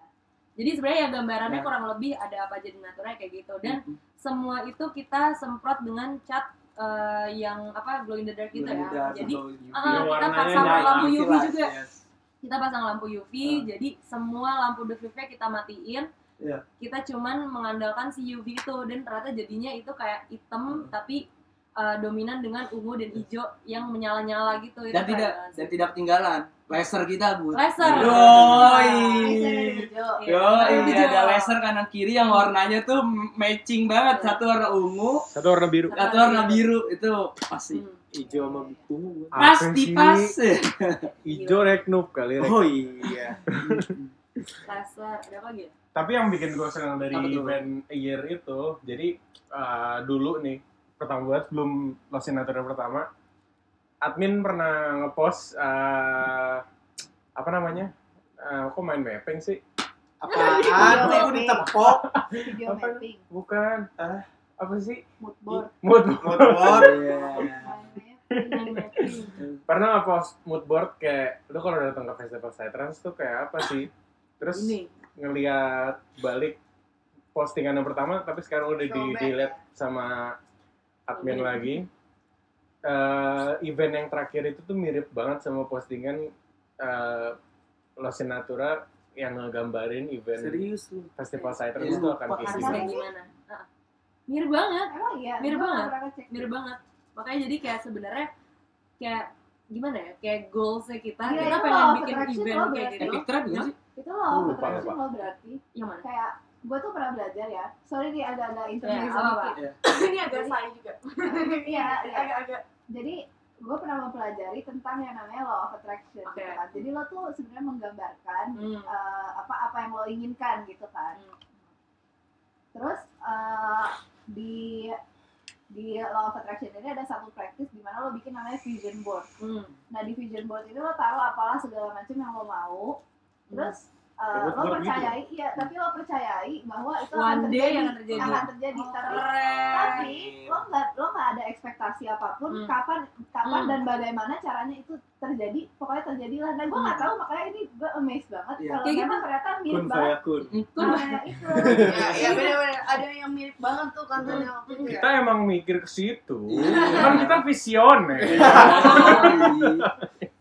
Speaker 1: Jadi sebenarnya ya gambarannya
Speaker 3: Ya.
Speaker 1: kurang lebih ada apa aja di Natura kayak gitu dan semua itu kita semprot dengan cat eh, yang apa glow in the dark gitu ya. Jadi
Speaker 2: Yang
Speaker 1: kita pasang lampu UV juga.
Speaker 3: yes.
Speaker 1: Kita pasang lampu UV,
Speaker 3: Ah.
Speaker 1: jadi semua lampu DVV kita matiin.
Speaker 3: Iya.
Speaker 1: Kita cuman mengandalkan si UV itu dan ternyata jadinya itu kayak hitam
Speaker 3: Ah.
Speaker 1: tapi uh, dominan dengan ungu dan hijau yang menyala-nyala gitu. Itu
Speaker 3: dan
Speaker 1: keren
Speaker 3: tidak dan
Speaker 1: sih.
Speaker 3: tidak ketinggalan laser kita bu
Speaker 1: laser.
Speaker 3: Yoi.
Speaker 1: Iya,
Speaker 3: Yo,
Speaker 1: warna
Speaker 3: ini
Speaker 1: hijau.
Speaker 3: ada laser kanan kiri yang warnanya tuh matching banget. Satu warna ungu,
Speaker 2: Satu warna biru.
Speaker 3: satu warna biru. Itu pasti.
Speaker 1: Hmm.
Speaker 5: hijau sama ungu.
Speaker 3: Pasti pas.
Speaker 2: Hijau reknup kali rek.
Speaker 5: Oh iya.
Speaker 1: Laser. Ada apa lagi? ya?
Speaker 2: Tapi yang bikin gue senang dari event year itu, jadi uh, dulu nih, pertama buat sebelum Los Inatura pertama, admin pernah ngepost uh, apa namanya? Uh, kok main mapping sih?
Speaker 5: Apaan? Aku ditepok.
Speaker 4: video
Speaker 2: Apa?
Speaker 4: mapping
Speaker 2: Bukan. Ah, apa sih?
Speaker 4: mood board
Speaker 2: Mood.
Speaker 5: Motor.
Speaker 1: Main mapping.
Speaker 2: Pernah ngepost mood board kayak lu kalau datang ke festival Psytrance tuh kayak apa sih? Terus
Speaker 1: Ini.
Speaker 2: ngelihat balik postingan yang pertama tapi sekarang udah di delete sama admin lagi Eh, event yang terakhir itu tuh mirip banget sama postingan eh Los Natura yang ngegambarin event
Speaker 5: Serius lu.
Speaker 2: festival Psytrance
Speaker 3: Iya.
Speaker 2: itu akan kayak
Speaker 1: gimana? Ah. Mirip banget.
Speaker 4: emang iya
Speaker 1: Mirip banget. Mirip banget. Makanya jadi kayak sebenarnya kayak gimana ya? Kayak goalsnya kita,
Speaker 4: Iya,
Speaker 1: kita pengen bikin event
Speaker 4: loh
Speaker 1: kayak gitu.
Speaker 3: Epic trap gak sih?
Speaker 4: itu loh attraction
Speaker 2: lupa.
Speaker 4: loh berarti
Speaker 1: Yang mana?
Speaker 4: kayak gue tuh pernah belajar ya sorry nih ada ada intermezzo
Speaker 1: apa-apa.
Speaker 4: dikit.
Speaker 8: Ini agak saya juga.
Speaker 4: Iya, iya.
Speaker 8: Agak-agak.
Speaker 4: Jadi gue pernah mempelajari tentang yang namanya law of attraction
Speaker 1: Oke.
Speaker 4: gitu kan. Jadi lo tuh sebenarnya menggambarkan
Speaker 1: Hmm.
Speaker 4: eh, apa apa yang lo inginkan gitu kan.
Speaker 1: Hmm.
Speaker 4: Terus eh, di di law of attraction ini ada satu practice di mana lo bikin namanya vision board.
Speaker 1: Hmm.
Speaker 4: Nah di vision board itu lo taruh apalah segala macam yang lo mau. Terus eh,
Speaker 5: Kayak
Speaker 4: lo
Speaker 5: buat gitu.
Speaker 4: percayai, iya tapi lo percayai bahwa itu
Speaker 1: One
Speaker 4: akan terjadi,
Speaker 1: akan terjadi.
Speaker 4: akan terjadi.
Speaker 1: Oh,
Speaker 4: tapi
Speaker 1: keren.
Speaker 4: tapi lo nggak lo nggak ada ekspektasi apa pun
Speaker 1: Hmm.
Speaker 4: kapan kapan
Speaker 1: Hmm.
Speaker 4: dan bagaimana caranya itu terjadi pokoknya terjadilah dan gue nggak
Speaker 1: Hmm.
Speaker 4: tahu makanya ini gue amazed banget
Speaker 3: Iya.
Speaker 4: kalau memang ternyata mirip
Speaker 5: Kun
Speaker 4: banget
Speaker 5: fayakun.
Speaker 4: sama itu
Speaker 8: ya, ya bener-bener ada yang mirip banget tuh kontennya waktu itu ya
Speaker 2: Kita emang mikir ke situ.
Speaker 3: Iya.
Speaker 2: Kan kita visioner.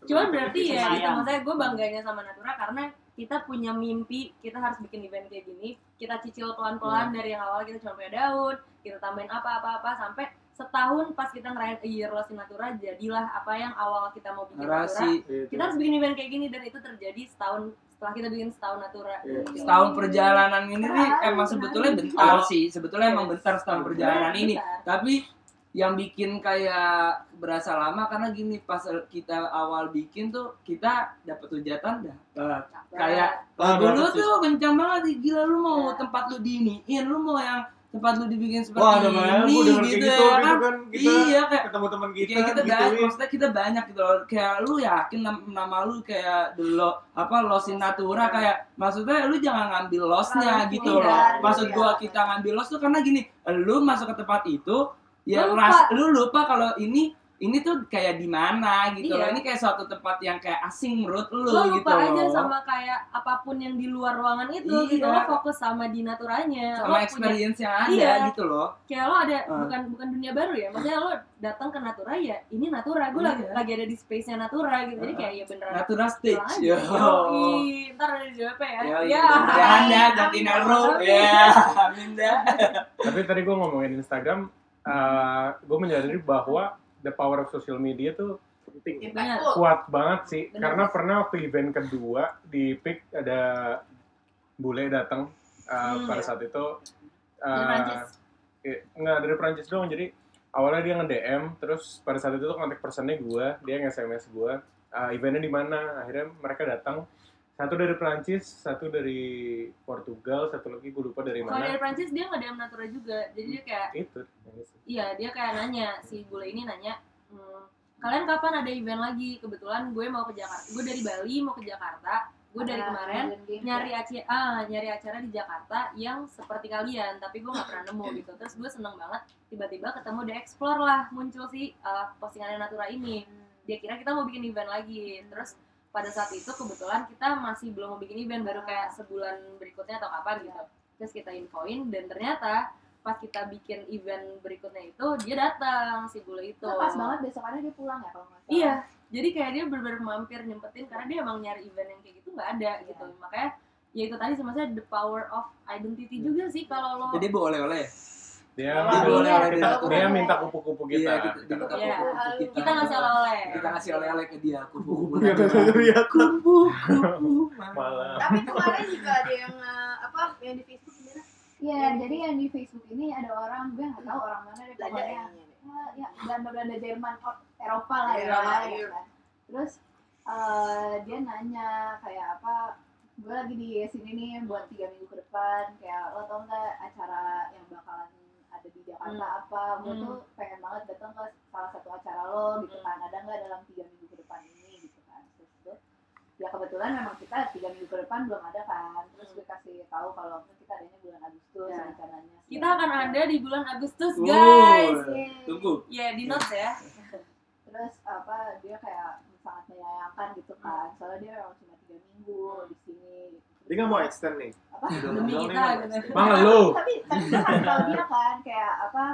Speaker 1: Cuman berarti ya, gitu. Maksudnya gue bangganya sama Natura karena kita punya mimpi, kita harus bikin event kayak gini, kita cicil pelan-pelan dari yang awal kita cuma punya daun, kita tambahin apa-apa-apa sampai setahun pas kita ngerayain a year lost in Natura jadilah apa yang awal kita mau bikin Natura.
Speaker 3: narasi
Speaker 1: Kita harus bikin event kayak gini dan itu terjadi setahun setelah kita bikin setahun Natura.
Speaker 5: Iya.
Speaker 1: Gitu.
Speaker 3: setahun perjalanan ini nih
Speaker 4: Keren,
Speaker 3: emang sebetulnya bentar sih sebetulnya emang bentar setahun perjalanan ini tapi yang bikin kayak berasa lama karena gini pas kita awal bikin tuh kita dapat hujatan dapat kayak lagu lu
Speaker 5: dapet sih.
Speaker 3: tuh kencang banget gila lu mau
Speaker 1: Ya.
Speaker 3: tempat lu diiniin lu mau yang tempat lu dibikin seperti
Speaker 5: Wah,
Speaker 3: ini gitu,
Speaker 5: gitu,
Speaker 3: ya
Speaker 5: gitu
Speaker 3: kan
Speaker 5: kan kita
Speaker 3: iya kayak
Speaker 5: ketemu teman kita,
Speaker 3: kayak kita
Speaker 5: gituin.
Speaker 3: banyak, maksudnya kita banyak gitu loh. Kayak lu yakin nam- nama lu kayak dulu apa losin natura kayak maksudnya lu jangan ngambil
Speaker 4: Terlalu
Speaker 3: gitu loh.
Speaker 4: gitu
Speaker 3: Maksud gua kita ngambil loss tuh karena gini, lu masuk ke tempat itu ya
Speaker 1: Lu lupa.
Speaker 3: ras, lu lupa kalau ini ini tuh kayak di mana gitu loh.
Speaker 1: Iya.
Speaker 3: Ini kayak suatu tempat yang kayak asing menurut lu
Speaker 1: lo
Speaker 3: gitu
Speaker 1: lupa aja
Speaker 3: loh.
Speaker 1: sama kayak apa pun yang di luar ruangan itu
Speaker 3: Iya.
Speaker 1: gitu lo fokus sama di naturanya lo
Speaker 3: sama
Speaker 1: punya
Speaker 3: experience yang ada
Speaker 1: Iya.
Speaker 3: gitu loh.
Speaker 1: kayak lo ada
Speaker 3: Ah.
Speaker 1: bukan bukan dunia baru ya maksudnya lo datang ke natura ya ini natura gue lagi
Speaker 3: Iya.
Speaker 1: lagi ada di space nya natura gitu jadi kayak ya beneran
Speaker 3: Natura stage.
Speaker 1: pulang
Speaker 3: Yo.
Speaker 1: aja. Yoi. ntar ada di DWP ya
Speaker 3: Yo,
Speaker 1: ya
Speaker 3: ya anda ganti Nero. Ya, amin dah.
Speaker 2: Tapi tadi gue ngomongin Instagram, gue menyadari bahwa the power of social media tuh
Speaker 5: penting.
Speaker 8: impactful
Speaker 2: kuat banget sih.
Speaker 1: Bener.
Speaker 2: Karena pernah waktu event kedua di PIK ada bule datang uh,
Speaker 1: Hmm,
Speaker 2: pada
Speaker 1: iya.
Speaker 2: saat itu. Uh, eh, nggak dari Prancis doang jadi awalnya dia nge-DM terus pada saat itu tuh kontak personnya gue dia nge-SMS gue uh, eventnya di mana akhirnya mereka datang satu dari Prancis satu dari Portugal satu lagi gue lupa dari
Speaker 1: kalau
Speaker 2: mana.
Speaker 1: dari Prancis dia nggak ada natura juga. Jadi dia kayak
Speaker 2: itu
Speaker 1: iya dia kayak nanya si bule ini nanya "Hmm, kalian kapan ada event lagi? Kebetulan gue mau ke Jakarta gue dari Bali mau ke Jakarta gue dari
Speaker 4: Ada
Speaker 1: kemarin nyari
Speaker 4: ya.
Speaker 1: acara ah nyari acara di Jakarta yang seperti kalian tapi gue nggak pernah nemu gitu. Terus gue seneng banget tiba-tiba ketemu di explore lah muncul si uh, postingannya Natura ini. Dia kira kita mau bikin event lagi. Terus pada saat itu kebetulan kita masih belum mau bikin event baru kayak sebulan berikutnya atau kapan gitu. Terus kita infoin dan ternyata pas kita bikin event berikutnya itu dia datang si bule itu.
Speaker 4: Itu pas banget besokannya dia pulang ya kalau nggak salah.
Speaker 1: Iya, jadi kayak dia benar-benar mampir nyempetin karena dia emang nyari event yang kayak gitu nggak ada gitu. Makanya ya itu tadi sebenarnya the power of identity juga sih kalau lo
Speaker 3: Jadi bu
Speaker 8: Oh,
Speaker 2: dia, kita- dia minta kupu-kupu kita,
Speaker 3: Iya, kita
Speaker 2: Kita-
Speaker 3: kupu-kupu kita.
Speaker 1: kita ngasih oleh-oleh.
Speaker 3: Kita ngasih oleh-oleh ke dia kupu-kupu.
Speaker 5: Iya.
Speaker 3: Kupu-kupu.
Speaker 2: malah
Speaker 8: tapi kemarin juga ada yang eh, apa yang di Facebook gimana
Speaker 4: Iya, jadi yang di Facebook ini ada orang gue nggak tahu orang mana deh
Speaker 8: belajar
Speaker 4: pokoknya.
Speaker 8: deh
Speaker 4: Ya, ya Belanda Belanda Jerman oh, Eropa lah ya. Terus eh, dia nanya kayak apa gue lagi di sini nih buat tiga minggu ke depan kayak lo tau nggak acara yang bakalan ada di Jakarta apa gue
Speaker 1: Hmm.
Speaker 4: tuh pengen banget datang ke salah satu acara lo gitu
Speaker 1: Hmm.
Speaker 4: kan ada nggak dalam tiga minggu ke depan ini gitu kan terus tuh ya kebetulan memang kita tiga minggu ke depan belum ada kan terus gue kasih tahu kalau kita adanya bulan Agustus
Speaker 1: Ya.
Speaker 4: rencananya
Speaker 1: Kita akan ada di bulan Agustus, guys.
Speaker 4: Yeay.
Speaker 3: Tunggu.
Speaker 1: Ya di notes ya.
Speaker 4: terus apa dia kayak sangat menyayangkan gitu kan soalnya dia memang cuma tiga minggu di sini
Speaker 5: Dia nggak mau extend nih.
Speaker 4: Apa
Speaker 1: Demi kita gitu.
Speaker 2: Bang, lu.
Speaker 4: tapi tapi gue kasih tau dia kan kayak apa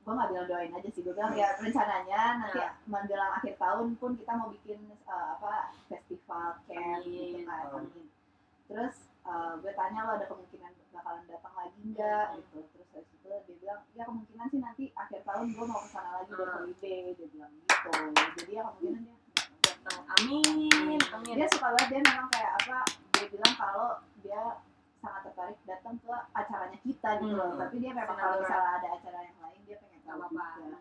Speaker 4: gue nggak bilang doain aja sih gue bilang ya rencananya nanti
Speaker 1: Nah.
Speaker 4: menjelang akhir tahun pun kita mau bikin uh, apa festival camp gitu kan amin terus uh, gue tanya lo ada kemungkinan bakalan datang lagi nggak gitu terus habis itu dia bilang ya kemungkinan sih nanti akhir tahun gue mau ke sana lagi buat
Speaker 1: Hmm.
Speaker 4: holiday dia bilang gitu jadi ya kemungkinan dia
Speaker 1: Nah, amin, amin.
Speaker 4: dia suka banget dia memang kayak apa dia bilang kalau dia sangat tertarik datang ke acaranya kita gitu loh
Speaker 1: Hmm.
Speaker 4: tapi dia memang kalau misalnya ada acara yang lain dia pengen
Speaker 1: Gak
Speaker 4: tahu
Speaker 1: apa-apa.
Speaker 4: juga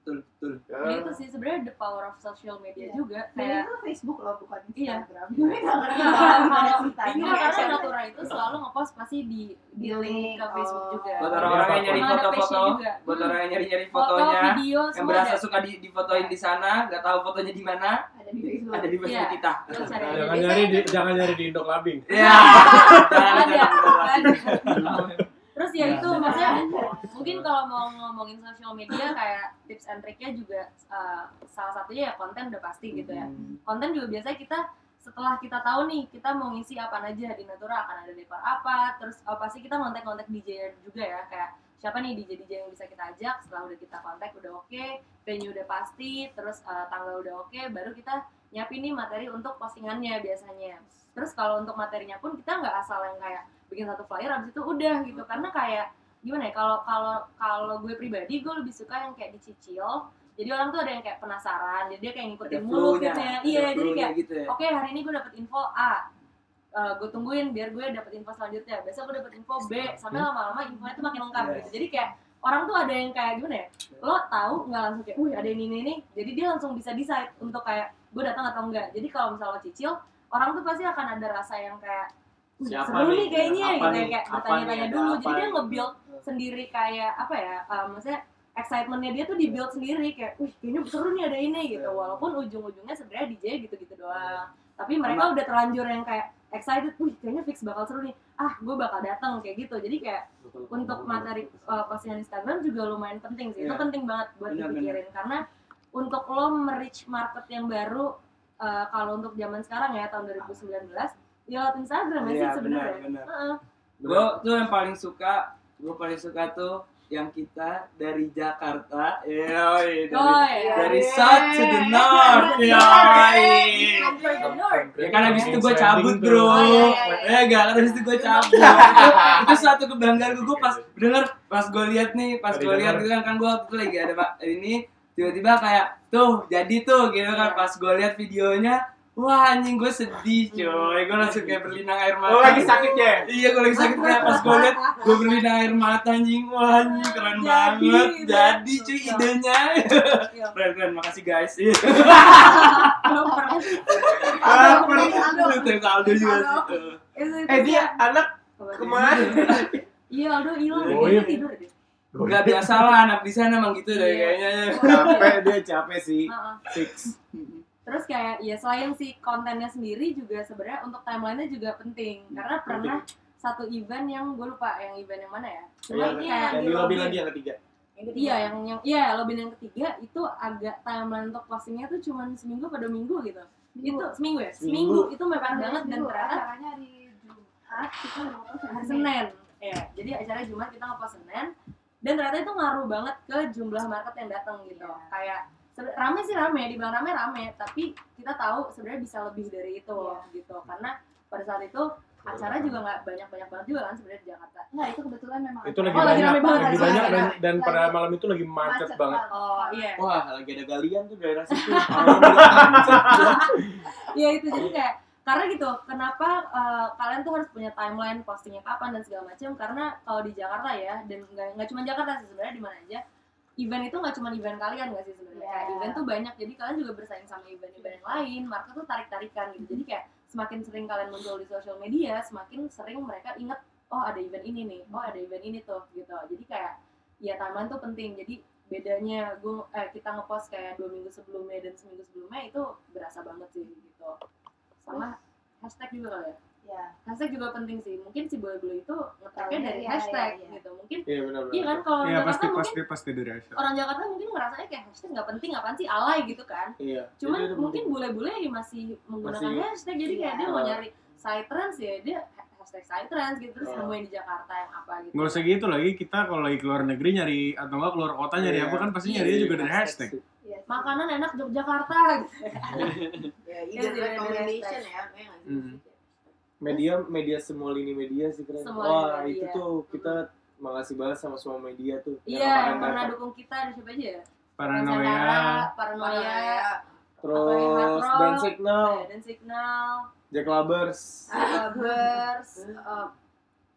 Speaker 3: betul betul
Speaker 1: Ya itu sih sebenarnya the power of social media
Speaker 4: Iya.
Speaker 1: juga
Speaker 4: Dan
Speaker 1: kayak
Speaker 4: itu Facebook loh, bukan
Speaker 1: Iya.
Speaker 4: Instagram. Gue nggak ngerti
Speaker 1: Iya,
Speaker 4: kalau ceritanya.
Speaker 1: Iya, karena
Speaker 4: Iya.
Speaker 1: Natura itu selalu ngepost pasti di di link ke
Speaker 4: Oh.
Speaker 1: Facebook juga.
Speaker 3: buat orang-orang yang nyari foto-foto buat
Speaker 1: Hmm.
Speaker 3: orang yang nyari-nyari
Speaker 1: Foto,
Speaker 3: fotonya
Speaker 1: video,
Speaker 3: yang berasa
Speaker 1: ada.
Speaker 3: suka di difotoin di sana nggak tahu fotonya di mana
Speaker 4: Ada di Facebook.
Speaker 3: ada di Facebook
Speaker 1: Iya.
Speaker 3: kita.
Speaker 2: Jangan nyari di, jangan nyari di Indok Labing.
Speaker 3: ya
Speaker 1: ada,
Speaker 3: jangan
Speaker 1: ada. Terus ya itu maksudnya mungkin kalau mau ngomongin sosial media kayak tips and triknya juga uh, salah satunya ya konten udah pasti gitu ya. Konten juga biasanya kita setelah kita tahu nih kita mau ngisi apa aja di Natura akan ada dekor apa, terus oh, pasti kita kontak-kontak DJ juga ya kayak siapa nih DJ DJ yang bisa kita ajak? Setelah udah kita kontak udah oke, venue udah pasti, terus uh, tanggal udah oke, baru kita nyiapin nih materi untuk postingannya biasanya. Terus kalau untuk materinya pun kita nggak asal yang kayak bikin satu flyer abis itu udah gitu. Karena kayak gimana ya kalau kalau kalau gue pribadi gue lebih suka yang kayak dicicil. Jadi orang tuh ada yang kayak penasaran jadi dia kayak ngikutin mulu fitnya
Speaker 3: ada
Speaker 1: iya jadi kayak
Speaker 3: gitu ya.
Speaker 1: Oke hari ini gue dapet info A Eh, gue tungguin biar gue dapet info selanjutnya besok gue dapet info B sampai lama-lama infonya tuh makin lengkap
Speaker 3: Yes.
Speaker 1: gitu jadi kayak orang tuh ada yang kayak gimana ya lo tahu nggak langsung kayak wih ada ini ini ini jadi dia langsung bisa decide untuk kayak gue datang atau enggak jadi kalau misalnya lo cicil orang tuh pasti akan ada rasa yang kayak "Wih,
Speaker 5: Siapa
Speaker 1: seru
Speaker 5: nih?
Speaker 1: nih kayaknya
Speaker 5: Apa
Speaker 1: gitu ya
Speaker 5: nih?
Speaker 1: kayak
Speaker 5: Apa
Speaker 1: bertanya-tanya
Speaker 5: nih? Ada
Speaker 1: dulu
Speaker 5: apa
Speaker 1: jadi dia
Speaker 5: nih?
Speaker 1: nge-build sendiri kayak apa ya eh, maksudnya excitementnya dia tuh di-build sendiri kayak wih kayaknya seru nih ada ini gitu
Speaker 5: Iya.
Speaker 1: walaupun ujung-ujungnya sebenarnya DJ gitu-gitu doang tapi mereka udah terlanjur yang kayak excited wih kayaknya fix bakal seru nih. Ah gue bakal datang kayak gitu. Jadi kayak untuk materi uh, postingan Instagram juga lumayan penting sih. Itu
Speaker 3: Iya.
Speaker 1: penting banget buat
Speaker 3: Benar,
Speaker 1: dipikirin. karena untuk lo merich market yang baru uh, kalau untuk zaman sekarang ya tahun 2019 ya lewat Instagram ya sih
Speaker 3: Iya, benar
Speaker 1: sebenarnya.
Speaker 3: benar.
Speaker 1: Heeh.
Speaker 3: gue tuh yang paling suka gue paling suka tuh yang kita dari Jakarta. Yoi dari,
Speaker 1: Oh, iya.
Speaker 3: dari south to the north. Yoi. Ya kan habis itu gue cabut bro.
Speaker 1: Oh, iya, iya,
Speaker 3: ya gak kan habis itu gue cabut. Itu, itu suatu kebanggaan gue pas denger pas gue lihat nih pas gue lihat gitu kan kan gue waktu itu lagi ada pak ini tiba-tiba kayak tuh jadi tuh gitu kan. Pas gue lihat videonya wah anjing gue sedih coy. Gue langsung kayak berlinang air mata.
Speaker 5: Oh lagi sakit ya?
Speaker 3: Iya, gue lagi sakit. Kayak pas gue liat, gue berlinang air mata anjing, wah anjing keren
Speaker 1: Jadi,
Speaker 3: banget, jadi cuy idenya,
Speaker 1: Iya.
Speaker 3: keren keren, makasih guys. Iya.
Speaker 5: Ah,
Speaker 3: Lu thanks Aldo juga
Speaker 5: Eh dia anak ke mana?
Speaker 1: Iya, Aldo hilang.
Speaker 2: Oh,
Speaker 1: dia
Speaker 2: iya.
Speaker 1: tidur deh.
Speaker 3: Gak biasa lah anak di sana emang gitu deh kayaknya.
Speaker 5: capek dia capek sih.
Speaker 1: Heeh. Terus kayak ya selain si kontennya sendiri juga sebenarnya untuk timelinenya juga penting karena pernah satu event yang gue lupa yang event yang mana ya. Cuma
Speaker 5: Yang,
Speaker 1: kayak
Speaker 5: yang di lobby lagi yang ketiga.
Speaker 1: Iya, yang yang iya lobby yang ketiga itu agak timeline untuk postingnya tuh cuma seminggu pada minggu gitu. Itu seminggu ya? Seminggu, itu mepet banget dan ternyata
Speaker 4: acaranya hari Jumat kita
Speaker 1: hari Senin. Ya, jadi acara Jumat kita ngepost Senin dan ternyata itu ngaruh banget ke jumlah market yang datang gitu.
Speaker 4: Iya.
Speaker 1: Kayak rame sih rame, dibilang rame rame, tapi kita tahu sebenarnya bisa lebih dari itu
Speaker 4: Iya.
Speaker 1: gitu. Karena pada saat itu acara juga nggak banyak-banyak banget juga kan sebenarnya di Jakarta.
Speaker 4: Enggak, itu kebetulan memang
Speaker 2: Itu lagi
Speaker 1: Oh, lagi
Speaker 2: banyak,
Speaker 1: rame banget,
Speaker 2: lagi
Speaker 1: lagi
Speaker 2: banyak dan, dan pada
Speaker 4: Lagi
Speaker 2: malam itu lagi macet, banget.
Speaker 1: Oh iya.
Speaker 5: Wah lagi ada galian tuh daerah situ.
Speaker 1: Iya itu jadi kayak karena gitu kenapa eh, kalian tuh harus punya timeline postingnya kapan dan segala macam karena kalau di Jakarta ya dan nggak nggak cuma Jakarta sih sebenarnya di mana aja event itu nggak cuma event kalian nggak sih sebenarnya?
Speaker 4: Iya.
Speaker 1: Kayak event tuh banyak jadi kalian juga bersaing sama event-event yang lain market tuh tarik tarikan gitu. Jadi kayak semakin sering kalian muncul di sosial media semakin sering mereka inget oh ada event ini nih oh ada event ini tuh gitu. Jadi kayak ya timeline tuh penting. Jadi bedanya gue eh, kita ngepost kayak dua minggu sebelumnya dan seminggu sebelumnya itu berasa banget sih gitu. Sama hashtag juga kali ya
Speaker 4: ya
Speaker 1: hashtag juga penting sih mungkin si bule-bule itu ngetracknya
Speaker 4: Tahunya,
Speaker 1: dari
Speaker 4: iya,
Speaker 1: hashtag
Speaker 4: iya, iya.
Speaker 1: gitu mungkin
Speaker 5: Iya benar
Speaker 1: iya kan kalau
Speaker 2: Iya
Speaker 1: Jakarta
Speaker 2: pasti
Speaker 1: mungkin
Speaker 2: pasti pasti dari Aisyah.
Speaker 1: orang Jakarta mungkin ngerasanya kayak hashtag nggak penting apaan sih alay gitu kan
Speaker 5: Iya.
Speaker 1: cuman
Speaker 5: itu
Speaker 1: mungkin bule-bule ya masih menggunakan
Speaker 5: Masih-
Speaker 1: hashtag jadi kayak
Speaker 4: Iya.
Speaker 1: dia mau nyari side trends ya dia hashtag side trends gitu terus
Speaker 5: Oh.
Speaker 1: nemuin di Jakarta yang apa gitu
Speaker 2: Nggak usah gitu lagi kita kalau lagi keluar negeri nyari atau enggak keluar kota nyari
Speaker 5: Iya.
Speaker 2: apa kan pasti
Speaker 1: Iya,
Speaker 2: nyarinya
Speaker 5: Iya,
Speaker 2: juga dari hashtag.
Speaker 4: Iya sih.
Speaker 1: makanan enak Yogyakarta gitu
Speaker 8: Ya,
Speaker 1: Iya,
Speaker 8: either
Speaker 1: iya,
Speaker 8: recommendation
Speaker 1: iya.
Speaker 8: ya. kayak?
Speaker 2: Hmm.
Speaker 5: Media media semua lini media sih keren.
Speaker 1: Semua
Speaker 5: Wah
Speaker 1: lini
Speaker 5: itu
Speaker 1: media.
Speaker 5: tuh kita makasih banget sama semua media tuh.
Speaker 1: iya yang pernah dukung kita ada siapa aja ya
Speaker 2: Paranoia.
Speaker 8: Paranoia.
Speaker 5: Terus dan signal,
Speaker 1: eh, dan. Signal,
Speaker 5: Jack Lovers.
Speaker 1: Lovers, eh,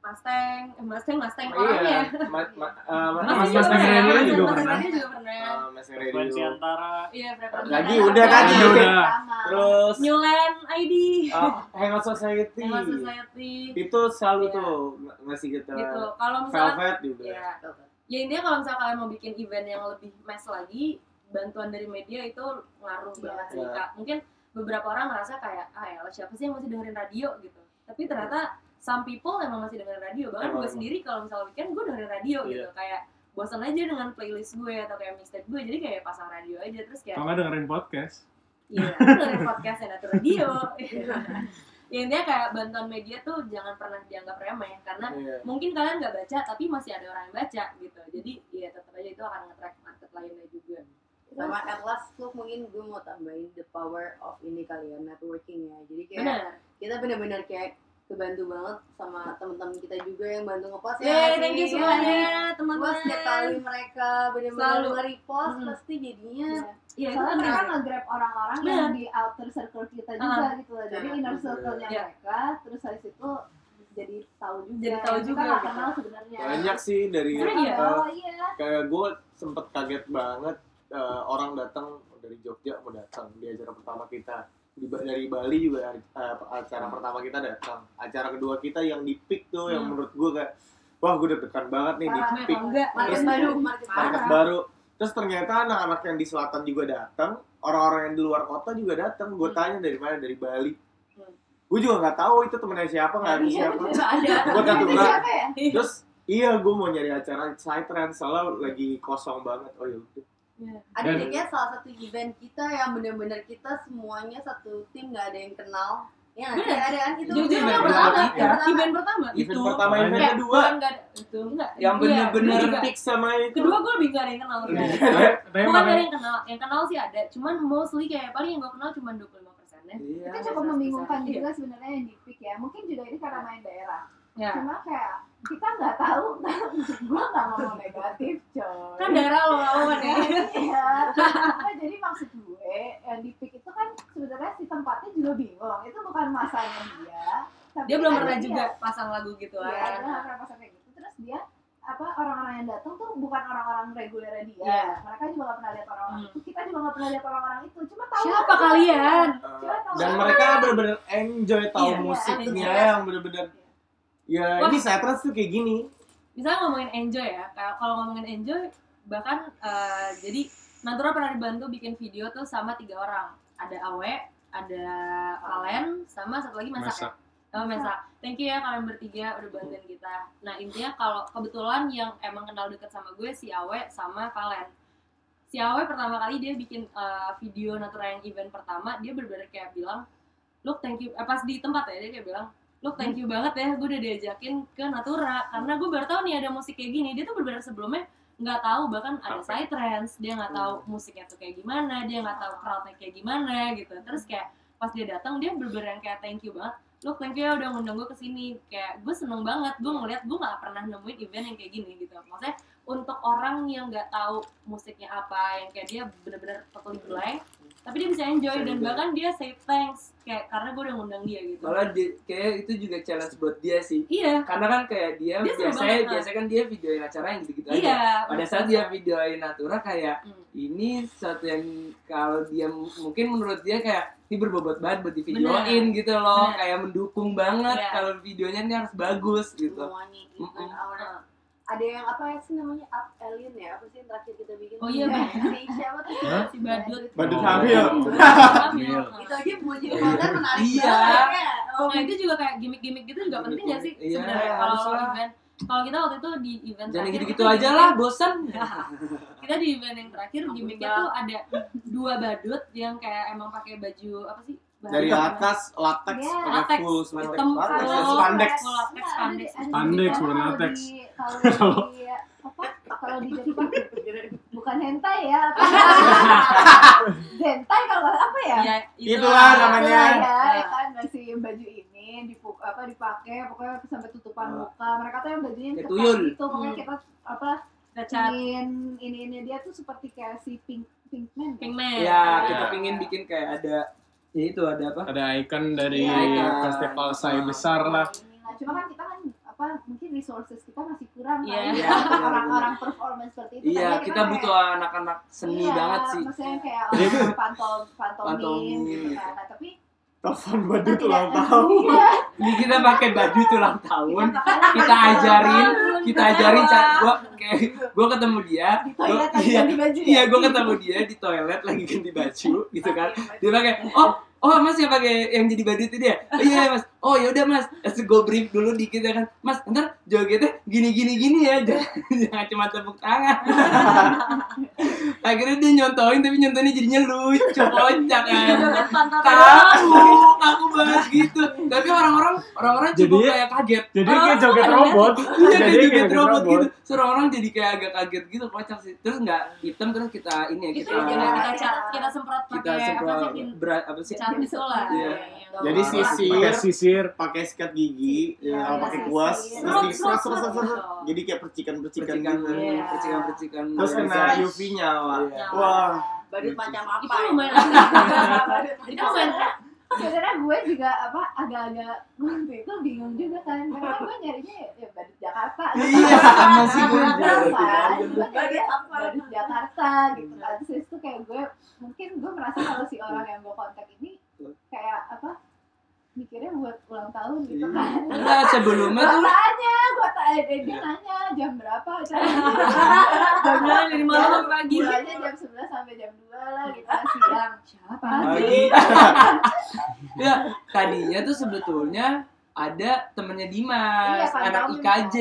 Speaker 1: Mustang, eh, Mustang, Mustang
Speaker 5: Iya,
Speaker 1: orangnya.
Speaker 5: ma- ma- eh, ma-
Speaker 1: Mas
Speaker 2: Mas
Speaker 1: juga
Speaker 2: Mustang
Speaker 1: pernah,
Speaker 2: Radio
Speaker 1: Mas
Speaker 2: juga
Speaker 1: Mustang
Speaker 2: pernah.
Speaker 1: Radio juga pernah.
Speaker 5: eh, Mustang
Speaker 7: frekuensi antara
Speaker 1: Iya, frekuensi
Speaker 5: Lagi udah kan?
Speaker 2: Lagi udah.
Speaker 5: Terus
Speaker 1: Newland ID.
Speaker 5: eh, Hangout Society.
Speaker 1: Hangout Society.
Speaker 5: Itu selalu
Speaker 1: Iya.
Speaker 5: tuh ng- ngasih kita
Speaker 1: Gitu. Kalau misalnya
Speaker 5: Velvet juga.
Speaker 1: ya, ya intinya kalau misalnya kalian mau bikin event yang lebih mass lagi, bantuan dari media itu ngaruh
Speaker 4: Iya.
Speaker 1: banget sih
Speaker 5: Iya.
Speaker 1: kak. Mungkin beberapa orang ngerasa kayak ah ya siapa sih yang masih dengerin radio gitu. Tapi ternyata some people emang masih dengerin radio. Bahkan
Speaker 5: Emang,
Speaker 1: gue
Speaker 5: emang.
Speaker 1: sendiri kalau misalnya weekend gue dengerin radio
Speaker 5: Iya.
Speaker 1: gitu. Kayak bosan aja dengan playlist gue atau kayak mixtape gue. Jadi kayak pasang radio aja terus kayak
Speaker 2: Kalau nggak dengerin podcast.
Speaker 1: Iya, dengerin podcast yang Natur Radio. ya intinya kayak bantuan media tuh jangan pernah dianggap remeh karena
Speaker 5: Iya.
Speaker 1: mungkin kalian nggak baca tapi masih ada orang yang baca gitu. Jadi ya tetap aja itu akan nge-track market lainnya juga.
Speaker 8: sama at last tuh mungkin gue mau tambahin the power of ini kali ya networking ya jadi kayak
Speaker 1: Benar.
Speaker 8: kita benar-benar kayak kebantu banget sama teman-teman kita juga yang bantu ngepost ya
Speaker 1: thank you
Speaker 8: sih?
Speaker 1: semuanya
Speaker 8: Gue
Speaker 1: teman-teman.
Speaker 8: setiap kali mereka benar-benar
Speaker 1: Selalu.
Speaker 8: nge-repost
Speaker 1: Mhm.
Speaker 8: pasti jadinya
Speaker 1: Iya, itu
Speaker 4: Soalnya mereka nge-grab orang-orang
Speaker 1: Bener.
Speaker 4: yang di outer circle kita juga
Speaker 1: Ah.
Speaker 4: gitu loh. Jadi
Speaker 8: Nah,
Speaker 4: inner circle-nya
Speaker 1: Iya.
Speaker 4: mereka, terus habis itu jadi tahu juga.
Speaker 1: Jadi tahu
Speaker 4: Kita
Speaker 1: juga
Speaker 4: nggak
Speaker 1: gitu.
Speaker 4: kenal sebenarnya.
Speaker 5: Banyak sih dari
Speaker 1: iya.
Speaker 4: Oh iya.
Speaker 5: kayak gue sempet kaget banget eh, orang datang dari Jogja mau datang di acara pertama kita di, dari Bali juga eh, acara pertama kita datang acara kedua kita yang di Peak tuh yang
Speaker 1: Hmm.
Speaker 5: menurut gue kayak wah gue deg-degan banget nih di
Speaker 4: Parah.
Speaker 1: Enggak.
Speaker 8: market
Speaker 5: Terus-
Speaker 8: baru market baru
Speaker 5: terus ternyata anak-anak yang di selatan juga datang orang-orang yang di luar kota juga datang gue
Speaker 1: Hmm.
Speaker 5: tanya dari mana dari Bali
Speaker 1: Hmm.
Speaker 5: gue juga nggak tahu itu temennya siapa nggak ada
Speaker 1: Iya,
Speaker 5: siapa gue
Speaker 4: siapa ya?
Speaker 5: terus iya gue mau nyari acara Psytrance soalnya lagi kosong banget oh yaudah
Speaker 8: ada
Speaker 2: Dan-
Speaker 8: deh kayak salah satu event kita yang benar-benar kita semuanya satu tim nggak ada yang kenal ya sih?
Speaker 1: Bener.
Speaker 8: ada kan itu
Speaker 1: Jujur
Speaker 8: event
Speaker 1: yang
Speaker 5: pertama.
Speaker 1: pertama,
Speaker 8: Yang
Speaker 1: event pertama.
Speaker 5: event
Speaker 3: Itu
Speaker 5: pertama event kedua
Speaker 1: Bukan nggak ada itu enggak.
Speaker 3: Yang
Speaker 1: Iya,
Speaker 3: bener-bener
Speaker 1: kedua juga.
Speaker 5: Peak sama itu
Speaker 1: Kedua gue lebih gak ada yang kenal.
Speaker 5: Iya.
Speaker 1: Bukan gak ada yang kenal, yang kenal sih ada, cuman mostly kayak paling yang gue kenal cuma 25 persen ya.
Speaker 3: Iya.
Speaker 4: Itu cukup membingungkan
Speaker 1: Iya.
Speaker 4: juga sebenarnya yang di pick ya. Mungkin juga ini karena main daerah.
Speaker 1: Ya.
Speaker 4: Cuma kayak kita nggak tahu, gua nggak ngomong negatif, coy.
Speaker 1: Kan daerah lo kan ya.
Speaker 4: Iya. Nah, jadi maksud gue yang di pick itu kan sebenarnya si tempatnya juga bingung. Itu bukan masanya dia. Tapi
Speaker 1: Dia belum
Speaker 4: ada
Speaker 1: pernah
Speaker 4: dia.
Speaker 1: juga pasang lagu gitu
Speaker 4: Iya,
Speaker 1: kan.
Speaker 4: dia pernah pasang kayak gitu. Terus dia apa orang-orang yang datang tuh bukan orang-orang regulernya dia.
Speaker 1: Iya.
Speaker 4: Mereka juga nggak pernah lihat orang-orang
Speaker 1: Hmm.
Speaker 4: itu. Kita juga nggak pernah lihat orang-orang itu. Cuma tahu
Speaker 1: Siapa kalian?
Speaker 5: Uh,
Speaker 4: Coba tahu
Speaker 5: dan mereka bener-bener enjoy tahu
Speaker 1: Iya,
Speaker 5: musiknya
Speaker 1: enjoy.
Speaker 5: yang bener-bener ya
Speaker 1: Wah.
Speaker 5: ini Psytrance tuh kayak gini
Speaker 1: Misalnya ngomongin enjoy ya, kayak kalau ngomongin enjoy, bahkan eh, jadi Natura pernah dibantu bikin video tuh sama tiga orang. Ada Awe, ada Valen, sama satu lagi Masak,
Speaker 2: masak.
Speaker 1: ya. Sama Masak. Thank you ya kalian bertiga udah bantuin kita. Nah intinya kalau kebetulan yang emang kenal deket sama gue si Awe sama Valen. Si Awe pertama kali dia bikin eh, video Natura yang event pertama, dia bener-bener kayak bilang, look thank you, eh, pas di tempat ya dia kayak bilang, look thank you banget ya, gue udah diajakin ke Natura, karena gue baru tahu nih ada musik kayak gini, dia tuh bener-bener sebelumnya nggak tahu bahkan ada psytrance, dia nggak tahu musiknya tuh kayak gimana, dia nggak tahu crowdnya kayak gimana gitu, terus kayak pas dia datang dia bener-bener yang kayak thank you banget, look thank you ya udah ngundang gue ke sini, kayak gue seneng banget, gue ngeliat gue nggak pernah nemuin event yang kayak gini gitu, maksudnya untuk orang yang nggak tahu musiknya apa yang kayak dia bener-bener totally blank tapi dia bisa enjoy dan
Speaker 5: enjoy.
Speaker 1: bahkan dia say thanks kayak karena gue udah ngundang dia gitu
Speaker 3: Malah di, kayak itu juga challenge buat dia sih.
Speaker 1: iya
Speaker 3: Karena kan kayak dia,
Speaker 1: Dia
Speaker 3: biasanya
Speaker 1: banget,
Speaker 3: biasanya kan dia videoin acara yang aja.
Speaker 1: iya
Speaker 3: Pada saat dia videoin Natura kayak
Speaker 1: Hmm.
Speaker 3: ini sesuatu yang kalau dia mungkin menurut dia kayak ini berbobot banget buat di videoin gitu loh,
Speaker 1: Bener.
Speaker 3: kayak mendukung banget
Speaker 1: Iya.
Speaker 3: kalau videonya ini harus bagus gitu.
Speaker 8: Ada yang apa sih namanya up alien ya? Apa sih yang terakhir kita bikin?
Speaker 1: Oh iya,
Speaker 8: Bang. si siapa tuh?
Speaker 1: Si badut.
Speaker 5: Badut
Speaker 8: Oh.
Speaker 5: Hamil.
Speaker 1: Hamil.
Speaker 8: itu aja mau jadi konten menarik
Speaker 3: Iya.
Speaker 8: ya. Oh,
Speaker 1: nah itu juga kayak gimmick-gimmick gitu juga penting gak sih
Speaker 3: Iya,
Speaker 1: sebenarnya? kalau event kalau kita waktu itu di event
Speaker 3: Jangan
Speaker 1: terakhir,
Speaker 3: gitu-gitu aja lah, bosan.
Speaker 1: kita di event yang terakhir gimmicknya tuh ada dua badut yang kayak emang pakai baju apa sih
Speaker 5: dari
Speaker 1: apa?
Speaker 5: atas latex
Speaker 4: Iya.
Speaker 5: pakai
Speaker 1: Latex.
Speaker 5: full latex
Speaker 1: Hitam,
Speaker 5: latex spandex
Speaker 1: latex, spandex.
Speaker 2: Spandex, bukan
Speaker 4: kalau
Speaker 2: latex.
Speaker 4: di- Kalau? Kalau di Jepang bukan hentai ya. Hentai kalau apa ya?
Speaker 1: ya
Speaker 5: Itulah namanya.
Speaker 4: Ya, kan si baju ini dipuk apa dipakai pokoknya sampai tutupan muka. Mereka tuh yang bajunya ketat gitu. Pokoknya
Speaker 1: Hmm.
Speaker 4: kita apa ingin ini ini dia tuh seperti kayak si pink pinkman.
Speaker 1: Pinkman
Speaker 3: Ya, kita
Speaker 2: Iya.
Speaker 3: pingin bikin kayak ada ya itu ada apa?
Speaker 2: Ada icon dari
Speaker 4: Iya,
Speaker 3: icon.
Speaker 2: festival Sai besar lah.
Speaker 4: Nah, cuma kan kita kan apa mungkin resources kita masih kurang
Speaker 1: Iya.
Speaker 4: kali
Speaker 3: Iya,
Speaker 4: ya
Speaker 3: benar,
Speaker 4: orang-orang performance seperti itu
Speaker 3: Iya, kita
Speaker 4: kayak-
Speaker 3: butuh anak-anak seni
Speaker 4: Iya,
Speaker 3: banget sih.
Speaker 4: maksudnya kayak orang pantom
Speaker 3: Pantomim.
Speaker 4: gitu kan Nah, tapi
Speaker 5: telepon
Speaker 4: kita
Speaker 5: badut
Speaker 4: tidak
Speaker 5: ulang tahun
Speaker 4: Iya,
Speaker 3: Ini kita pakai baju ulang tahun. Kita ajarin, kita ajarin cara gua kayak gua ketemu dia. Gua, iya,
Speaker 4: baju
Speaker 3: iya,
Speaker 4: ya?
Speaker 3: gua ketemu dia di toilet lagi ganti baju gitu kan. Dia pakai, "Oh, oh Mas yang pakai yang jadi badut itu dia." Oh, iya Mas. Oh ya udah Mas. Terus gue brief dulu dikit ya kan. Mas, ntar jogetnya gini gini gini ya. Jangan, jangan cuma tepuk tangan. Akhirnya dia nyontoin tapi nyontoinnya jadinya lucu, kocak kan.
Speaker 1: Joget pantat
Speaker 3: kaku kaku banget gitu tapi orang-orang orang-orang
Speaker 2: Jadi-
Speaker 3: kayak kaget
Speaker 2: Jadi kayak joget
Speaker 3: kaget.
Speaker 2: robot.
Speaker 3: iya
Speaker 2: Jadi
Speaker 3: kayak joget robot gitu Suruh orang jadi kayak agak kaget gitu kocak sih terus nggak hitam terus kita ini ya
Speaker 1: itu
Speaker 3: kita
Speaker 1: kita kita semprot
Speaker 3: kita
Speaker 1: pakai apa
Speaker 3: semprot
Speaker 1: sih
Speaker 3: berat apa sih
Speaker 1: cat itu lah
Speaker 3: Iya.
Speaker 1: Yang-
Speaker 5: Jadi
Speaker 1: yang-
Speaker 5: sisir.
Speaker 2: Pakai sisir.
Speaker 5: pakai sikat gigi
Speaker 3: Iya.
Speaker 5: kalau pakai kuas terus
Speaker 1: Serut,
Speaker 5: di serut,
Speaker 1: serut,
Speaker 5: jadi kayak percikan-percikan
Speaker 3: percikan
Speaker 5: gitu.
Speaker 1: Iya.
Speaker 3: percikan percikan
Speaker 5: terus. Kena UV nyala
Speaker 3: Iya.
Speaker 5: wah.
Speaker 8: Badut macam apa?
Speaker 1: itu lumayan. Itu lumayan.
Speaker 4: sebenarnya gue juga apa agak-agak waktu itu bingung juga kan. Karena gue nyarinya ya, ya badut Jakarta.
Speaker 3: Iya sama sih gue
Speaker 4: kan
Speaker 3: gitu.
Speaker 8: Badut
Speaker 4: kayak
Speaker 8: apa?
Speaker 4: badut Jakarta gitu. Kan terus itu kayak gue mungkin gue merasa kalau si orang yang gue kontak ini kayak apa mikirnya buat ulang tahun gitu
Speaker 3: Iya.
Speaker 4: kan.
Speaker 3: Enggak sebelumnya tuh
Speaker 4: tanya gue tanya dia, dia nanya jam berapa
Speaker 1: Mulai dari malam sampai pagi.
Speaker 4: Mulainya jam 11 sampai jam 2 lah gitu siang. Siapa?
Speaker 3: Pagi. Ya tadinya tuh sebetulnya ada temennya Dimas
Speaker 4: Iya,
Speaker 3: anak. IKJ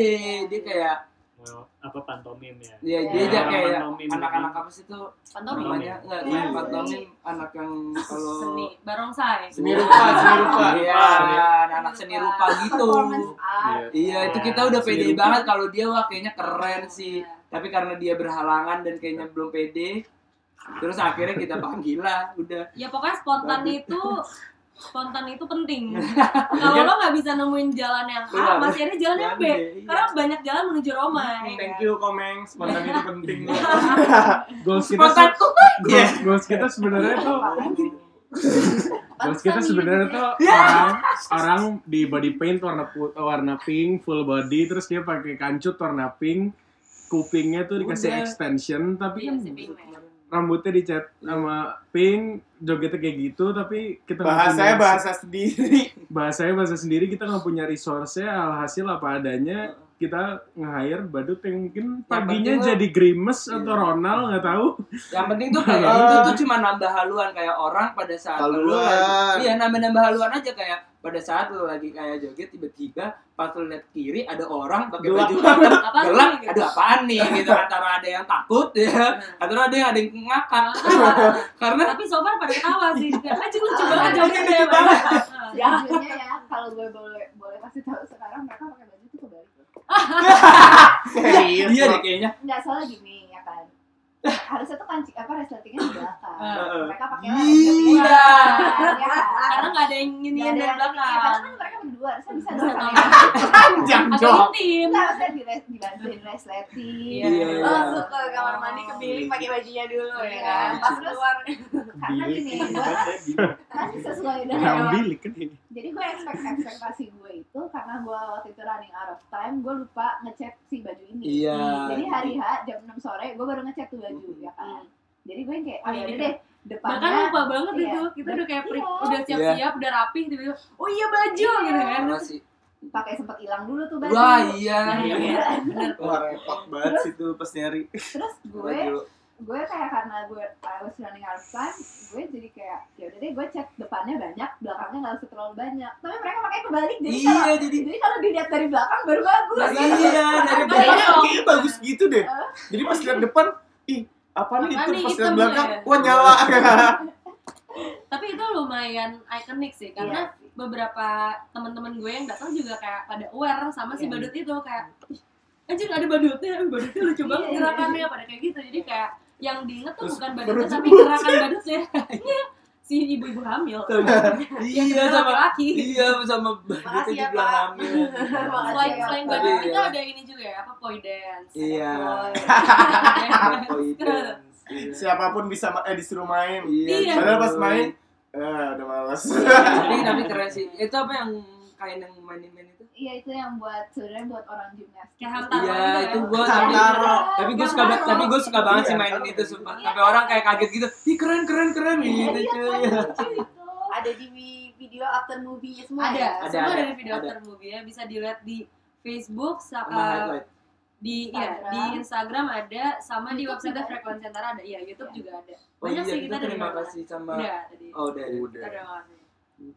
Speaker 3: dia kayak
Speaker 7: apa pantomim ya?
Speaker 3: Ya
Speaker 4: Iya.
Speaker 3: dia aja kayak
Speaker 7: Pantomim.
Speaker 3: anak-anak apa sih tuh
Speaker 1: pantomim.
Speaker 3: Namanya? Enggak
Speaker 4: Iya, seni.
Speaker 3: pantomim anak yang kalau
Speaker 1: seni barongsai.
Speaker 5: Seni rupa seni rupa.
Speaker 3: Iya anak seni rupa. gitu. Iya. Itu kita udah pede banget kalau dia wah kayaknya keren sih. Tapi karena dia berhalangan dan kayaknya belum pede terus akhirnya kita panggil lah udah.
Speaker 1: Ya pokoknya spontan itu spontan itu penting. Kalau lo nggak bisa nemuin jalan yang A
Speaker 3: Iya,
Speaker 1: masih ada jalan yang B.
Speaker 3: Iya.
Speaker 1: karena banyak jalan menuju Roma ya
Speaker 5: thank
Speaker 1: kan?
Speaker 5: you komeng. Spontan itu penting.
Speaker 2: Goals kita
Speaker 3: spontan.
Speaker 2: se-
Speaker 3: tuh
Speaker 2: goals, goals kita sebenarnya tuh goals kita sebenarnya tuh orang orang di body paint warna pu- warna pink full body terus dia pakai kancut warna pink kupingnya tuh dikasih
Speaker 3: Udah.
Speaker 2: extension tapi
Speaker 1: Iya.
Speaker 2: Rambutnya dicat sama pink jogetnya kayak gitu tapi kita
Speaker 5: bahasanya
Speaker 2: punya-
Speaker 5: bahasa sendiri
Speaker 2: bahasanya bahasa sendiri kita nggak punya resource-nya alhasil apa adanya kita nge-hire badut yang mungkin paginya
Speaker 3: penting
Speaker 2: jadi grimes
Speaker 3: Iya.
Speaker 2: atau Ronald nggak tahu
Speaker 3: yang penting tuh kayak itu tuh cuma nambah haluan kayak orang pada saat lu
Speaker 5: Haluan.
Speaker 3: iya nambah nambah haluan aja kayak pada saat lu lagi kayak joget tiba-tiba pas lu lihat kiri ada orang pakai baju gelap.
Speaker 1: Gitu?
Speaker 3: aduh apaan nih gitu. Antara ada yang takut ya. Antara ada yang ada yang ngakak. Karena
Speaker 1: tapi so far pada ketawa sih. Kayak aja lucu
Speaker 3: Ah,
Speaker 1: banget jogetnya ya
Speaker 3: banget.
Speaker 1: Bang."
Speaker 4: Sejujurnya ya kalau gue boleh boleh kasih tahu sekarang mereka pakai baju itu kebalik
Speaker 5: serius
Speaker 3: iya deh kayaknya.
Speaker 4: Nggak salah gini ya harusnya tuh kancing apa resletingnya di belakang.
Speaker 1: Heeh.
Speaker 4: mereka pakai
Speaker 3: Iya.
Speaker 4: resletingnya di belakang, ya.
Speaker 1: Karena nggak ada yang dari
Speaker 4: yang ini,
Speaker 1: belakang.
Speaker 4: Karena kan mereka berdua harusnya bisa dong
Speaker 1: Bisa
Speaker 5: panjang
Speaker 1: intim
Speaker 4: Nggak, harusnya di res dibantuin resleting
Speaker 1: Iya.
Speaker 3: Iya, iya.
Speaker 8: Oh, Langsung ke kamar mandi ke bilik pakai bajunya dulu ya
Speaker 4: Iya.
Speaker 8: kan. Pas
Speaker 4: Terus-
Speaker 8: keluar.
Speaker 4: Karena gini gue kan sesuai dengan
Speaker 2: bilik kan ini
Speaker 4: jadi gue expect ekspektasi gue itu karena gue waktu itu running out of time gue lupa ngecek si baju ini.
Speaker 3: Iya.
Speaker 4: Jadi hari H jam 6 sore gue baru ngecek tuh baju ya kan jadi gue kayak oh
Speaker 1: Oh,
Speaker 4: ya
Speaker 1: iya.
Speaker 4: deh depannya
Speaker 1: bahkan lupa banget
Speaker 4: iya.
Speaker 1: itu kita udah kayak
Speaker 4: Iya.
Speaker 1: udah siap-siap udah rapih tiba-tiba oh iya baju
Speaker 4: Iya.
Speaker 1: gitu kan
Speaker 3: masih
Speaker 4: pakai sempat hilang dulu tuh baju
Speaker 3: wah iya
Speaker 1: Iya, iya. bener
Speaker 5: wah repot banget sih tuh pas nyari
Speaker 4: terus gue
Speaker 5: baju
Speaker 4: gue kayak karena gue I was running out of time gue jadi kayak ya udah deh gue cek depannya banyak belakangnya nggak usah terlalu banyak tapi mereka pakai kebalik jadi
Speaker 3: iya
Speaker 4: kalau
Speaker 3: jadi
Speaker 4: jadi kalau dilihat dari belakang baru bagus
Speaker 3: iya dari
Speaker 1: Iya.
Speaker 5: kayaknya bagus gitu deh jadi pas lihat depan ih apa nih
Speaker 1: Apa
Speaker 5: itu
Speaker 1: nih,
Speaker 5: pas lihat belakang
Speaker 1: ya?
Speaker 5: wah nyala
Speaker 1: tapi itu lumayan ikonik sih karena
Speaker 4: Iya sih.
Speaker 1: beberapa teman-teman gue yang datang juga kayak pada aware sama si
Speaker 4: Iya.
Speaker 1: badut itu kayak "Ih, anjing ada badutnya badutnya lucu banget
Speaker 4: Iya.
Speaker 1: gerakannya pada kayak gitu jadi kayak yang diinget tuh
Speaker 5: Terus
Speaker 1: bukan badutnya tapi gerakan badutnya Iya, si ibu-ibu hamil yang
Speaker 3: iya
Speaker 1: sebenarnya
Speaker 3: sama
Speaker 1: laki-laki
Speaker 3: iya sama badut
Speaker 8: Makasih ya,
Speaker 3: dibilang
Speaker 8: Pak.
Speaker 3: hamil
Speaker 1: selain
Speaker 4: ya,
Speaker 1: selain badut
Speaker 3: Iya.
Speaker 1: kita ada ini juga ya apa poi dance
Speaker 3: Iya. Poi
Speaker 1: boy.
Speaker 3: dance. Iya.
Speaker 5: siapa pun bisa eh, disuruh main
Speaker 1: Iya.
Speaker 5: padahal pas main eh udah malas
Speaker 3: tapi tapi keren sih itu apa yang kain yang main itu
Speaker 4: Iya itu yang buat sebenarnya buat orang gimnastik.
Speaker 3: Iya,
Speaker 1: gitu
Speaker 3: itu gua
Speaker 5: Hamtaro.
Speaker 3: tapi gue suka tapi gue suka banget sih mainin itu sumpah. Sampai orang kayak kaget gitu. Ih keren keren keren gitu
Speaker 4: Iya,
Speaker 3: cuy.
Speaker 8: Ada di video after movie-nya semua
Speaker 1: ada,
Speaker 8: ya?
Speaker 3: Ada,
Speaker 1: semua
Speaker 3: ada,
Speaker 1: dari video
Speaker 3: ada.
Speaker 1: after movie ya bisa dilihat di Facebook
Speaker 3: Sama
Speaker 1: uh,
Speaker 3: highlight.
Speaker 1: di ya,
Speaker 4: Instagram.
Speaker 1: di Instagram ada sama di website
Speaker 4: juga ada.
Speaker 1: frekuensi antara ada iya YouTube
Speaker 4: Iya.
Speaker 1: juga ada
Speaker 3: Oh
Speaker 1: banyak
Speaker 3: iya,
Speaker 1: sih
Speaker 3: kita
Speaker 1: dari
Speaker 3: terima kasih sama
Speaker 1: udah tadi
Speaker 3: Oh, udah.
Speaker 1: kita
Speaker 5: Udah.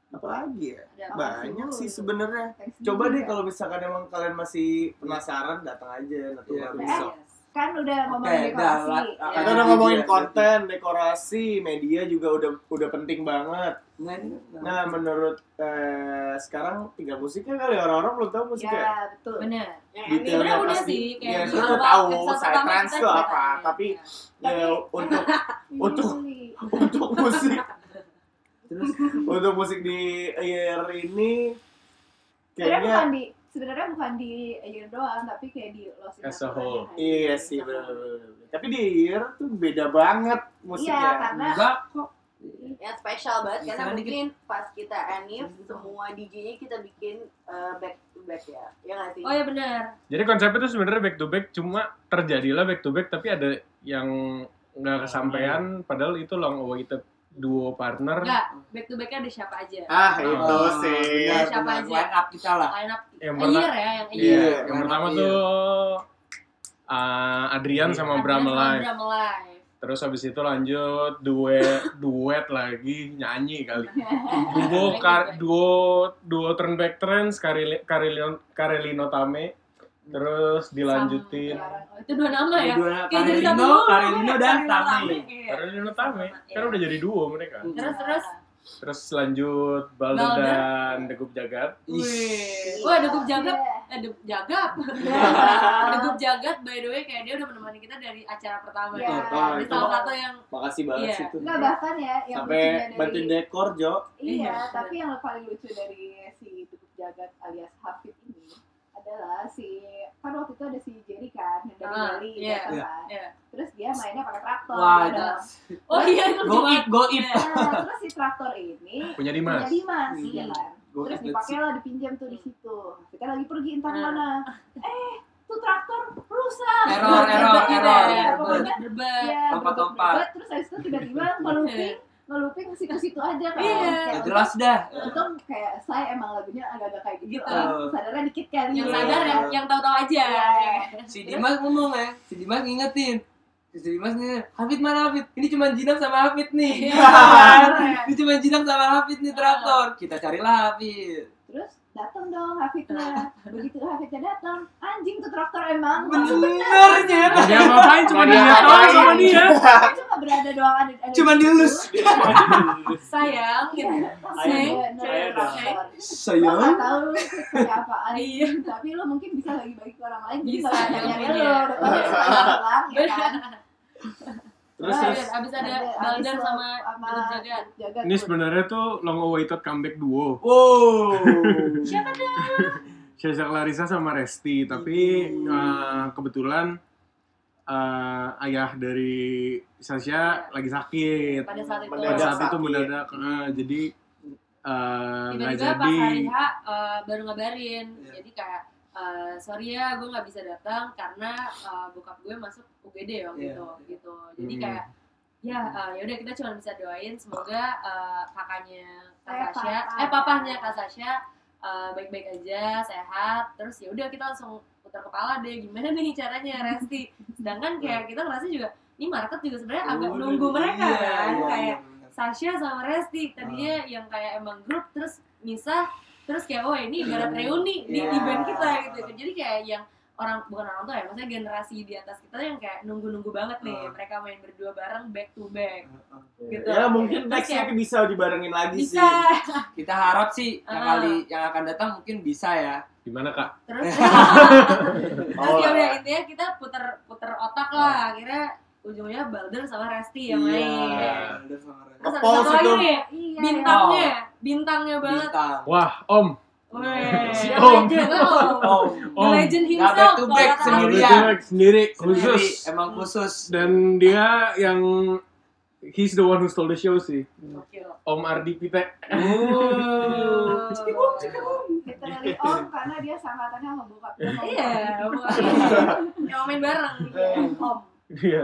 Speaker 5: Apalagi ya?
Speaker 1: ada
Speaker 5: Banyak sih sebenarnya. Coba deh kalau misalkan emang kalian masih penasaran datang aja nanti
Speaker 3: Iya,
Speaker 5: baru
Speaker 4: Eh,
Speaker 5: besok.
Speaker 4: kan udah ngomongin
Speaker 3: Oke,
Speaker 4: dekorasi.
Speaker 3: udah,
Speaker 4: ya.
Speaker 3: lah.
Speaker 5: Kita udah ngomongin konten, dekorasi, media juga udah udah penting banget.
Speaker 3: Nah,
Speaker 5: Nah, menurut eh, sekarang tinggal musiknya kali orang-orang belum tahu musiknya.
Speaker 4: Ya, betul.
Speaker 1: bener
Speaker 8: Yang
Speaker 5: Detailnya
Speaker 1: udah
Speaker 5: pasti.
Speaker 1: sih kayak
Speaker 5: Iya,
Speaker 1: di
Speaker 5: kita udah tahu trance
Speaker 1: kita
Speaker 5: tuh apa,
Speaker 1: ceritain.
Speaker 5: tapi-
Speaker 1: Iya.
Speaker 5: Ya, untuk Untuk- untuk musik
Speaker 3: Terus
Speaker 5: untuk musik di year ini
Speaker 4: Sebenarnya
Speaker 5: kayaknya
Speaker 4: bukan di sebenarnya bukan di year doang, tapi kayak di Lost in
Speaker 2: As a
Speaker 4: Natura
Speaker 2: whole.
Speaker 4: aja.
Speaker 5: iya sih benar-benar. Tapi di year tuh beda banget
Speaker 4: Iya,
Speaker 5: musiknya.
Speaker 4: karena
Speaker 3: enggak kok.
Speaker 8: yang spesial banget karena
Speaker 3: Misalnya dikit.
Speaker 8: mungkin pas kita anif semua DJ-nya kita bikin uh, back to back ya ya nggak sih
Speaker 1: oh ya benar
Speaker 2: Jadi konsepnya itu sebenarnya back to back, cuma terjadilah back to back, tapi ada yang nggak kesampaian, padahal itu long awaited duo partner.
Speaker 1: enggak back to backnya ada siapa aja
Speaker 5: Ah, itu
Speaker 3: Oh,
Speaker 5: sih.
Speaker 3: benar,
Speaker 1: Siapa
Speaker 3: benar.
Speaker 1: aja?
Speaker 3: Line up kita lah.
Speaker 1: line up
Speaker 2: Yang pertama-
Speaker 1: year ya yang
Speaker 2: Iya,
Speaker 1: year
Speaker 2: yang
Speaker 3: Line
Speaker 2: pertama
Speaker 3: iya.
Speaker 2: tuh uh, Adrian sama Bram Live. Terus habis itu lanjut duet duet lagi nyanyi kali. Duo kar, duo duo turn back trends Kareli Karelino Karelino Tame. Terus dilanjutin
Speaker 1: Oh, itu dua nama ya
Speaker 3: Dua
Speaker 1: Kayak jadi satu
Speaker 3: Karilino,
Speaker 1: dulu.
Speaker 3: Karilino dan
Speaker 1: Karilino
Speaker 3: Tami.
Speaker 1: Iya.
Speaker 2: Karelino Tame. Kan
Speaker 1: Iya.
Speaker 2: udah jadi duo mereka.
Speaker 1: terus terus
Speaker 2: Terus lanjut Balder
Speaker 1: Balder.
Speaker 2: dan Degup Jagat.
Speaker 1: Wih, wah degup jagat,
Speaker 4: Iya.
Speaker 1: eh degup jagat, degup jagat by the way kayak dia udah menemani kita dari acara pertama
Speaker 4: Iya.
Speaker 1: ya.
Speaker 5: Oh,
Speaker 1: Ini
Speaker 5: itu
Speaker 1: salah satu yang
Speaker 5: Makasih banget
Speaker 1: Iya.
Speaker 5: sih tuh.
Speaker 4: Enggak bahkan ya yang
Speaker 5: Sampai
Speaker 4: dari
Speaker 5: bantuin dekor, Jo.
Speaker 4: Iya,
Speaker 1: Iya,
Speaker 4: tapi yang paling lucu dari si Tutup Jagat alias Hafid adalah si kan waktu itu ada si Jerry kan yang dari
Speaker 1: Ah,
Speaker 4: Bali
Speaker 1: iya,
Speaker 4: datang
Speaker 1: iya,
Speaker 4: kan.
Speaker 1: iya.
Speaker 4: Terus dia mainnya pakai traktor.
Speaker 3: Wah,
Speaker 4: ya
Speaker 3: itu
Speaker 4: dong.
Speaker 1: oh iya itu
Speaker 3: go
Speaker 1: cuma
Speaker 3: ip, go ip.
Speaker 1: Iya.
Speaker 4: Nah, terus si traktor ini
Speaker 2: Punya
Speaker 4: punya
Speaker 2: Dimas.
Speaker 4: Dimas,
Speaker 3: Hmm.
Speaker 4: ya kan.
Speaker 3: Go
Speaker 4: Terus
Speaker 3: ip,
Speaker 4: dipakai lah dipinjam tuh di situ. Kita lagi pergi entah
Speaker 1: Hmm.
Speaker 4: ke mana. Eh, tuh traktor rusak.
Speaker 3: Error, error,
Speaker 1: gitu
Speaker 3: error.
Speaker 1: ya,
Speaker 4: Pokoknya. Iya,
Speaker 3: Lompat-lompat.
Speaker 4: berbet-berbet, terus habis itu tiba-tiba ngeluping, ngeluping ke situ-situ aja kan.
Speaker 1: Iya.
Speaker 3: Jelas dah.
Speaker 4: Untung kayak saya emang lagunya agak-agak kayak gitu.
Speaker 1: Gitu.
Speaker 4: Oh, sadarnya dikit kali.
Speaker 1: Yang
Speaker 3: Iya.
Speaker 1: sadar yang yang tahu-tahu aja.
Speaker 4: Iya.
Speaker 3: Si Dimas ngomong ya, si Dimas ngingetin. Si Dimas ngingetin, Hafid mana Hafid? Ini cuma Jinak sama Hafid nih.
Speaker 1: Iya.
Speaker 3: Ini cuma Jinak sama Hafid nih traktor. Kita carilah Hafid.
Speaker 4: Terus datang dong Hafidnya. Begitu Hafidnya datang, anjing tuh traktor emang.
Speaker 3: Bener ya.
Speaker 2: Dia ngapain cuma
Speaker 5: Dia ngapain.
Speaker 2: sama dia.
Speaker 4: Cuma berada doang ada ada
Speaker 3: Cuma dilus.
Speaker 1: Sayang gitu. Sayang,
Speaker 7: sayang
Speaker 4: nggak tahu lu kayak apaan
Speaker 1: Iya.
Speaker 4: tapi lo mungkin bisa lagi bagi ke orang lain
Speaker 1: Bisa,
Speaker 4: nyari lo udah siapa ya kan
Speaker 5: Terus
Speaker 4: Nah,
Speaker 5: terus
Speaker 1: Terus abis ada
Speaker 4: abis
Speaker 1: sama Jagat.
Speaker 4: Jagat
Speaker 2: Ini sebenarnya tuh long awaited comeback duo.
Speaker 3: Wow.
Speaker 1: Siapa tuh?
Speaker 2: Syaza Clarissa sama Resti, tapi uh, kebetulan uh, ayah dari Sasha lagi sakit.
Speaker 1: Pada saat itu.
Speaker 2: Pada
Speaker 5: Mendadak
Speaker 2: saat itu mendadak, uh, jadi uh, nggak
Speaker 1: tiba-tiba pas
Speaker 2: jadi.
Speaker 1: hari H uh, baru ngabarin
Speaker 3: Iya.
Speaker 1: jadi kayak uh, sorry ya gue nggak bisa datang karena uh, bokap gue masuk UGD waktu
Speaker 3: Iya.
Speaker 1: itu gitu jadi
Speaker 2: Hmm.
Speaker 1: kayak ya uh, ya udah kita cuma bisa doain semoga uh, kakaknya Kak
Speaker 4: Eh,
Speaker 1: Sasha
Speaker 4: papa.
Speaker 1: eh papahnya Kak Sasha uh, baik-baik aja sehat terus ya udah kita langsung putar kepala deh gimana nih caranya Resti sedangkan kayak kita ngerasa juga ini market juga sebenarnya agak
Speaker 3: Udah,
Speaker 1: nunggu mereka
Speaker 3: iya,
Speaker 1: kan
Speaker 3: iya,
Speaker 1: kayak
Speaker 3: iya.
Speaker 1: Sasha sama Resti tadinya yang kayak emang grup terus misah terus kayak oh ini ibarat reuni di, di
Speaker 3: Iya.
Speaker 1: band kita gitu jadi kayak yang orang bukan orang tua ya maksudnya generasi di atas kita yang kayak nunggu-nunggu banget nih
Speaker 3: Hmm.
Speaker 1: mereka main berdua bareng back to back gitu
Speaker 5: ya mungkin nextnya
Speaker 1: kayak,
Speaker 5: bisa dibarengin lagi
Speaker 1: bisa
Speaker 5: sih.
Speaker 3: Kita harap sih yang
Speaker 1: Ah.
Speaker 3: kali yang akan datang mungkin bisa ya.
Speaker 2: Gimana kak?
Speaker 1: terus terus
Speaker 5: Oh,
Speaker 1: ya udah intinya kita puter puter otak lah akhirnya ujungnya Balder sama Resti yang main
Speaker 3: Iya. Udah sama Ren.
Speaker 1: terus ada
Speaker 5: Ngepol
Speaker 1: satu lagi nih
Speaker 4: iya
Speaker 1: bintangnya bintangnya banget
Speaker 3: Bintang.
Speaker 2: Wah, Om.
Speaker 1: Weh,
Speaker 2: Si Om.
Speaker 1: legend, oh.
Speaker 3: Oh,
Speaker 1: The
Speaker 2: Om.
Speaker 1: legend himself.
Speaker 3: back to back sendiri.
Speaker 1: orang.
Speaker 3: Sendirian.
Speaker 2: Sendiri, khusus.
Speaker 3: emang khusus.
Speaker 2: Dan dia yang he's the one who stole the show sih. Om Ardi Pite.
Speaker 3: Oh.
Speaker 4: literally om karena dia sangkatannya sama bokapnya Om.
Speaker 1: Iya, bukan. yang main bareng. Om.
Speaker 2: Iya.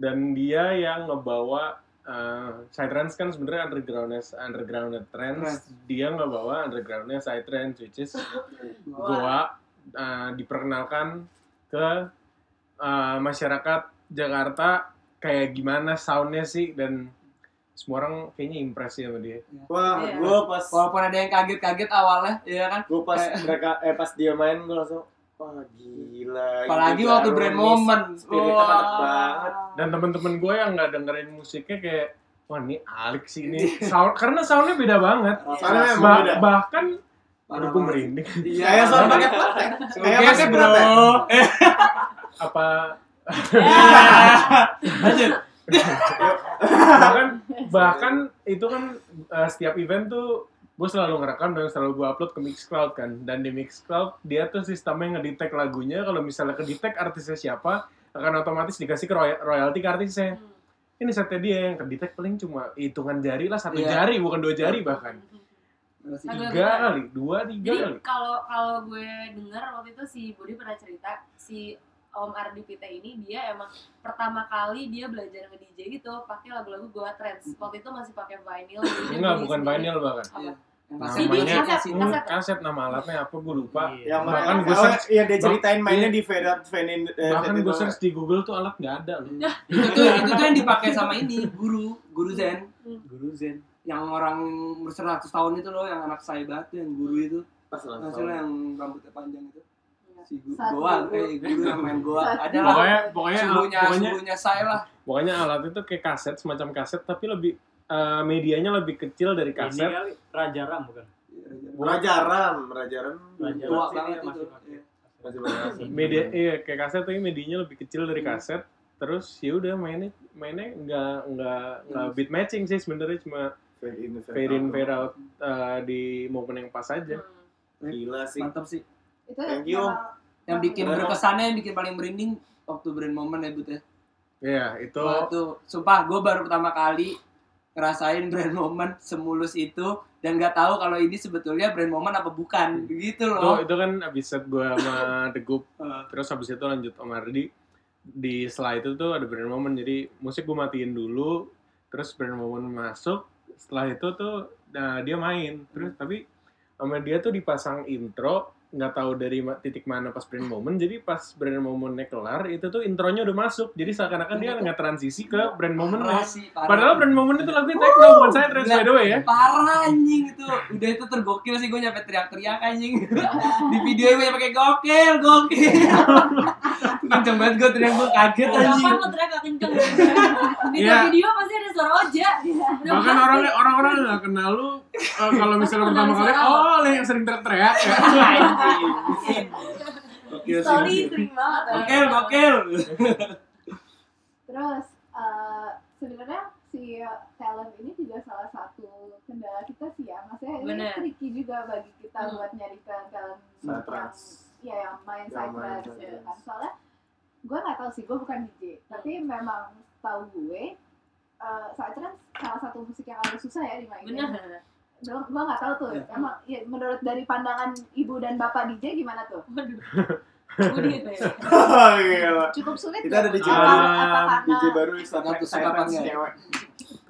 Speaker 2: Dan dia yang ngebawa uh, Psytrance kan sebenarnya undergroundnya undergroundnya trance. Dia ngebawa undergroundnya Psytrance, which is Goa uh, diperkenalkan ke uh, masyarakat Jakarta kayak gimana soundnya sih dan semua orang kayaknya impress ya sama dia.
Speaker 5: Wah,
Speaker 1: Iya.
Speaker 5: gue pas
Speaker 3: Walaupun ada yang kaget-kaget awalnya, ya kan?
Speaker 5: gue pas mereka eh pas dia main gue langsung wah gila.
Speaker 3: Apalagi waktu
Speaker 5: baru
Speaker 3: brand moment.
Speaker 5: Spiritnya
Speaker 3: Wah.
Speaker 5: mantap banget.
Speaker 2: Dan temen-temen gue yang nggak dengerin musiknya kayak wah ini Alex sih ini sound karena soundnya beda banget.
Speaker 5: Soalnya memang
Speaker 2: Ba-
Speaker 5: beda.
Speaker 2: bahkan aduh gue merinding.
Speaker 3: Iya,
Speaker 5: Kayak soal pakai plat. Kayak
Speaker 3: Yes,
Speaker 5: pakai
Speaker 3: bro.
Speaker 5: plat.
Speaker 2: Apa
Speaker 3: Lanjut.
Speaker 2: bahkan bahkan itu kan uh, setiap event tuh gue selalu ngerekam dan selalu gue upload ke Mixcloud kan dan di Mixcloud dia tuh sistemnya ngedetect lagunya kalau misalnya kedetect artisnya siapa akan otomatis dikasih ke roy- royalti ke artisnya ini setnya dia yang kedetect paling cuma hitungan jari lah satu
Speaker 3: Iya.
Speaker 2: jari bukan dua jari bahkan
Speaker 1: Agak-
Speaker 2: tiga kali dua tiga
Speaker 1: Jadi
Speaker 2: kali
Speaker 1: kalau kalau gue dengar waktu itu si Budi pernah cerita si Om Ardi Pite ini dia emang pertama kali dia belajar nge DJ gitu pakai lagu-lagu Goa Trance. Waktu itu masih pakai vinyl.
Speaker 2: enggak bukan
Speaker 1: sendiri.
Speaker 2: vinyl bahkan
Speaker 3: Iya.
Speaker 1: Apa?
Speaker 3: Yang
Speaker 1: CD,
Speaker 2: namanya
Speaker 1: kaset,
Speaker 2: Hmm,
Speaker 1: kaset.
Speaker 2: kaset nama alatnya apa? Gue lupa.
Speaker 7: Iya.
Speaker 5: Yang
Speaker 2: Bahkan gue search-
Speaker 5: iya dia ceritain mainnya
Speaker 2: iya.
Speaker 5: di Vedat Venin eh,
Speaker 2: bahkan gue search di Google tuh alat nggak ada loh.
Speaker 3: Itu tuh itu tuh yang dipakai sama ini guru guru Zen.
Speaker 7: Guru Zen.
Speaker 3: yang orang berseratus tahun itu loh yang anak saya banget tuh, yang guru itu.
Speaker 5: Pas langsung.
Speaker 3: maksudnya yang rambutnya panjang itu. Si gu-
Speaker 4: Satu
Speaker 3: goa
Speaker 4: guru.
Speaker 3: eh guru yang main goa. Ada lah.
Speaker 2: Pokoknya pokoknya
Speaker 3: suhunya
Speaker 2: pokoknya
Speaker 3: suhunya saya lah.
Speaker 2: Pokoknya alat itu kayak kaset, semacam kaset, tapi lebih eh, medianya lebih kecil dari
Speaker 7: Ini
Speaker 2: kaset.
Speaker 7: kali Raja Ram bukan?
Speaker 5: Raja Ram, Raja Ram.
Speaker 7: Raja
Speaker 3: Tua
Speaker 7: Ram
Speaker 3: banget itu.
Speaker 7: masih pakai.
Speaker 3: Iya.
Speaker 5: Masih.
Speaker 2: Media, iya kayak kaset tapi medianya lebih kecil dari kaset. Terus ya udah mainnya mainnya nggak nggak nggak beat matching sih sebenarnya cuma
Speaker 5: Fade in,
Speaker 2: fade in fade out eh, di momen yang pas aja.
Speaker 1: Hmm.
Speaker 5: Gila sih.
Speaker 3: mantap sih
Speaker 4: itu
Speaker 5: Thank you.
Speaker 3: yang bikin
Speaker 5: Brand
Speaker 3: berkesannya yang bikin paling merinding waktu brand moment ya Bud ya
Speaker 2: Iya itu
Speaker 3: Wah, tuh sumpah gue baru pertama kali ngerasain brand moment semulus itu dan nggak tahu kalau ini sebetulnya brand moment apa bukan. Gitu
Speaker 2: itu
Speaker 3: loh.
Speaker 2: Itu kan abis set gue sama
Speaker 3: Eh,
Speaker 2: terus habis itu lanjut Om Ardi di setelah itu tuh ada brand moment. Jadi musik gue matiin dulu terus brand moment masuk. Setelah itu tuh nah, dia main. Terus tapi sama dia tuh dipasang intro nggak tahu dari titik mana pas brand moment jadi pas brand momennya kelar itu tuh intronya udah masuk. Jadi seakan-akan dia nggak transisi ke brand moment
Speaker 3: parah sih parah.
Speaker 2: padahal brand moment itu lagunya techno bukan saya trans by the way ya.
Speaker 3: Parah anjing itu. Udah itu tergokil sih gue nyampe teriak-teriak anjing. Di video gue pakai gokil gokil. Kenceng banget gue teriak gue kaget anjing.
Speaker 1: Kapan lo teriak gak kenceng? Di
Speaker 2: Iya.
Speaker 1: video pasti suara oja.
Speaker 2: Bahkan orang orang-orang nggak kenal lu eh, kalau misalnya pertama kali oh lo yang sering teriak ya
Speaker 3: gokil sih
Speaker 8: Story
Speaker 3: gokil.
Speaker 8: sering banget. ya.
Speaker 3: gokil gokil
Speaker 4: Terus eh, sebenarnya si talent ini juga salah satu kendala kita sih ya. Maksudnya ini
Speaker 1: Bener.
Speaker 4: tricky juga bagi kita
Speaker 1: Hmm.
Speaker 4: buat nyari talent talent yang ya yang main
Speaker 5: Yang
Speaker 4: side gitu kan. Soalnya gue nggak tahu sih, gue bukan DJ, tapi memang tahu gue eh side trance salah satu musik yang agak susah ya dimainin.
Speaker 1: Bener.
Speaker 4: Gue gue nggak tahu tuh.
Speaker 3: Iya.
Speaker 4: Emang ya, menurut dari pandangan ibu dan bapak DJ gimana tuh?
Speaker 1: Waduh. Ya.
Speaker 4: Cukup sulit
Speaker 5: Kita ada? DJ
Speaker 4: Apa-
Speaker 5: baru. DJ baru Star
Speaker 3: Tergantung
Speaker 5: Trek
Speaker 3: suka apa
Speaker 5: Science
Speaker 3: enggak.
Speaker 5: cewek.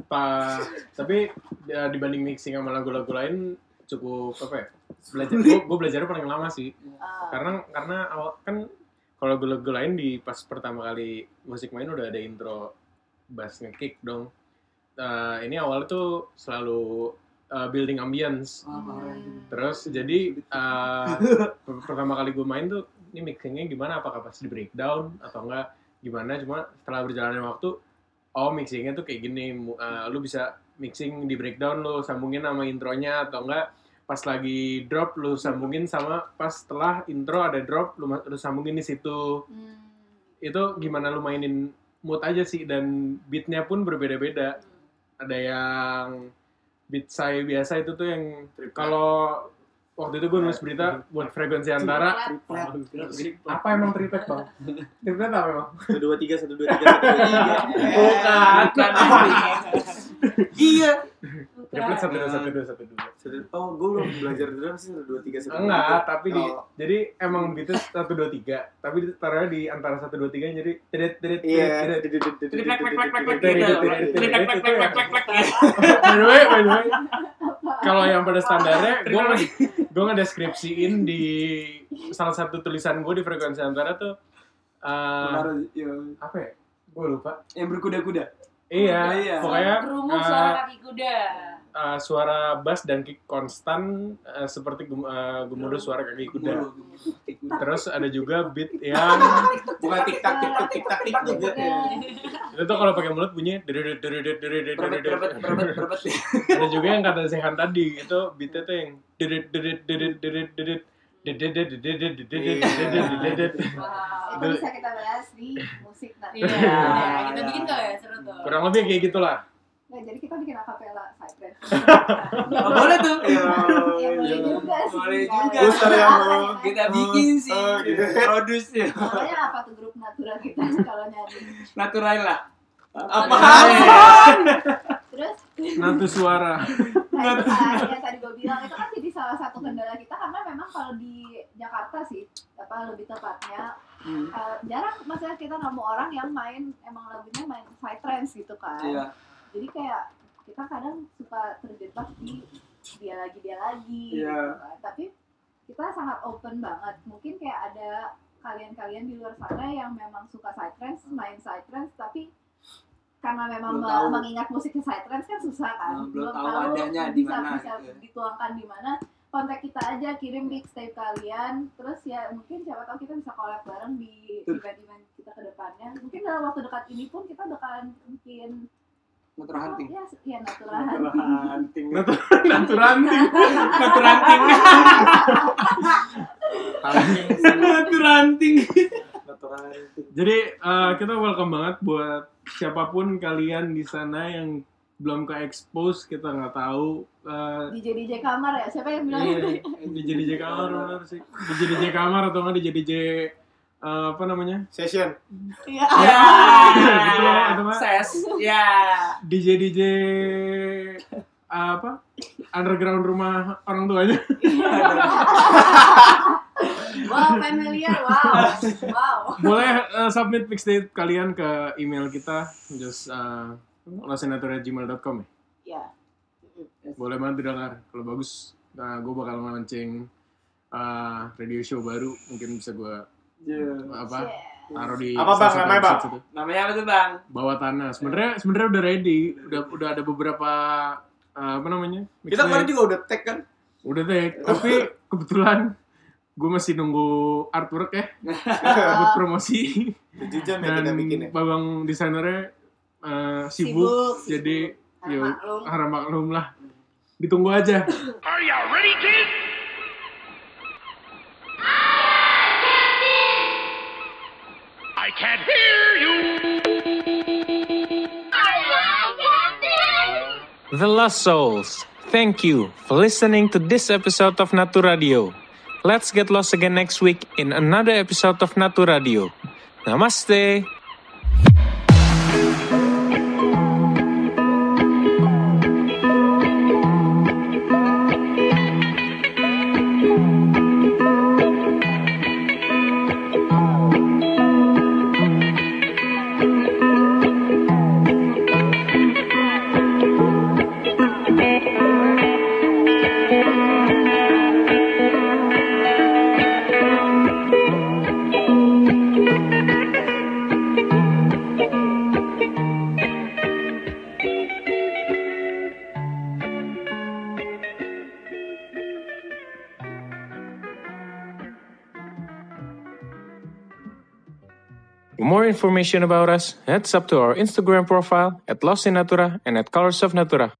Speaker 2: Pa- tapi ya, dibanding mixing sama lagu-lagu lain cukup apa ya belajar gue belajarnya paling lama sih
Speaker 4: eh,
Speaker 2: karena karena awal kan kalau lagu-lagu lain di pas pertama kali musik main udah ada intro bass ngekick dong. Eh, ini awal tuh selalu eh, building ambience.
Speaker 3: Ah, parah.
Speaker 2: terus jadi eh, per- pertama kali gue main tuh ini mixingnya gimana? Apakah pas di breakdown atau enggak? Gimana? Cuma setelah berjalannya waktu oh mixingnya tuh kayak gini. Eh, lu bisa mixing di breakdown lu sambungin sama intronya atau enggak? Pas lagi drop lu sambungin sama pas setelah intro ada drop lu, lu sambungin di situ.
Speaker 4: Hmm,
Speaker 2: itu gimana lu mainin mood aja sih dan beatnya pun berbeda-beda ada yang beat saya biasa itu tuh yang kalau waktu itu gue nulis berita buat frekuensi antara apa emang triplet bang? Triplet apa emang?
Speaker 5: Satu dua tiga satu dua tiga satu dua tiga.
Speaker 2: Bukan.
Speaker 5: Iya.
Speaker 2: Triplet satu dua satu dua satu dua.
Speaker 5: Oh, gue belum belajar drum sih satu dua tiga satu
Speaker 2: Enggak, tapi di
Speaker 5: Oh.
Speaker 2: jadi emang beatnya satu dua tiga, tapi taruhnya di antara satu dua tiga jadi tedet tedet tedet tedet.
Speaker 3: Triplek, Triplek, plek, plek, plek, plek, plek.
Speaker 2: By the way, by the way, kalau yang pada standarnya, gue nge gue ngedeskripsiin di salah satu tulisan gue di frekuensi antara tuh eh,
Speaker 3: Menaruh, iya.
Speaker 2: apa ya? Gue lupa.
Speaker 3: Yang berkuda-kuda.
Speaker 2: Iya,
Speaker 3: Iya.
Speaker 2: pokoknya
Speaker 1: Berumur
Speaker 2: eh,
Speaker 1: suara kaki kuda
Speaker 2: uh, suara bass dan kick konstan uh, seperti gem, uh, eh, gemuruh suara kaki kuda. Terus ada juga beat yang
Speaker 5: bukan tik tak tik tik tak tik juga.
Speaker 2: Itu tuh kalau pakai mulut
Speaker 3: bunyi
Speaker 2: Ada juga yang kata Sehan tadi itu beatnya tuh yang
Speaker 4: itu bisa kita bahas di musik nanti.
Speaker 1: Iya, kita bikin kali ya seru tuh.
Speaker 2: Kurang lebih kayak gitulah.
Speaker 4: Nah, jadi kita bikin acapella side
Speaker 3: Oh, boleh tuh.
Speaker 5: Iya.
Speaker 4: Ya boleh juga sih.
Speaker 3: Boleh juga.
Speaker 5: Booster yang mau
Speaker 3: Kita bikin sih.
Speaker 5: Oh, gitu.
Speaker 3: Produce ya.
Speaker 4: Namanya apa tuh grup natural kita kalau nyari.
Speaker 3: Natural lah.
Speaker 5: Apa?
Speaker 4: Terus
Speaker 2: Natu suara
Speaker 4: nah itu kan yang tadi gue bilang itu kan jadi salah satu kendala kita karena memang kalau di Jakarta sih apa lebih tepatnya
Speaker 3: Hmm.
Speaker 4: eh, jarang maksudnya kita nemu orang yang main emang lagunya main side trance gitu kan.
Speaker 3: Iya.
Speaker 4: Jadi kayak kita kadang suka terjebak di dia lagi dia lagi
Speaker 3: Iya.
Speaker 4: gitu kan. Tapi kita sangat open banget. Mungkin kayak ada kalian-kalian di luar sana yang memang suka side trance, main side trance tapi karena memang
Speaker 3: Belum tahu.
Speaker 4: mengingat musiknya side trance kan susah kan.
Speaker 3: Nah, belum tahu adanya di
Speaker 4: bisa,
Speaker 3: mana
Speaker 4: bisa
Speaker 3: gitu ya.
Speaker 4: dituangkan di mana. Kontak kita aja, kirim mixtape kalian, terus ya mungkin siapa tahu kita bisa collab bareng di event-event kita ke depannya. Mungkin dalam waktu dekat ini pun kita bakalan bikin
Speaker 3: Natural hunting.
Speaker 4: Ya, ya natural
Speaker 3: Natural
Speaker 4: hunting.
Speaker 3: hunting.
Speaker 2: Natu natu ranting
Speaker 3: Natural hunting. Natural hunting.
Speaker 5: Natural hunting.
Speaker 2: jadi eh, kita welcome banget buat siapa pun kalian di sana yang belum ke expose kita nggak tahu eh,
Speaker 4: DJ DJ kamar ya siapa yang bilang
Speaker 2: Iya, DJ DJ kamar benar sih. DJ DJ kamar atau nggak DJ DJ eh, apa namanya?
Speaker 5: Session.
Speaker 4: Iya.
Speaker 3: Ya.
Speaker 2: Gitu loh, itu mah.
Speaker 3: Ses. Ya.
Speaker 2: DJ DJ apa? Underground rumah orang tuanya.
Speaker 8: Wow, familiar. Wow. Wow.
Speaker 2: Boleh eh, submit mixtape kalian ke email kita just uh, losinatur@gmail.com ya.
Speaker 8: Ya.
Speaker 2: Boleh banget didengar. Kalau bagus, nah, gue bakal launching uh, radio show baru. Mungkin bisa gue apa taruh di
Speaker 5: Apa, Bang? Namanya, Bang?
Speaker 2: itu.
Speaker 3: Namanya apa tuh bang?
Speaker 2: bawah tanah. Sebenarnya sebenarnya udah ready, udah udah ada beberapa uh, apa namanya?
Speaker 5: Kita
Speaker 2: mixtape.
Speaker 5: kemarin juga udah tag kan?
Speaker 2: udah tag, tapi kebetulan gue masih nunggu artwork ya buat promosi
Speaker 5: jam ya kita
Speaker 2: dan
Speaker 5: bikin ya.
Speaker 2: babang desainernya uh, sibuk,
Speaker 8: Sibuk,
Speaker 2: jadi
Speaker 8: Harap
Speaker 2: ya
Speaker 8: maklum.
Speaker 2: harap maklum lah. Ditunggu aja.
Speaker 9: The Lost Souls, thank you for listening to this episode of Natu Radio. Let's get lost again next week in another episode of Natu Radio. Namaste. Information about us, heads up to our Instagram profile at Lost in Natura and at Colors of Natura.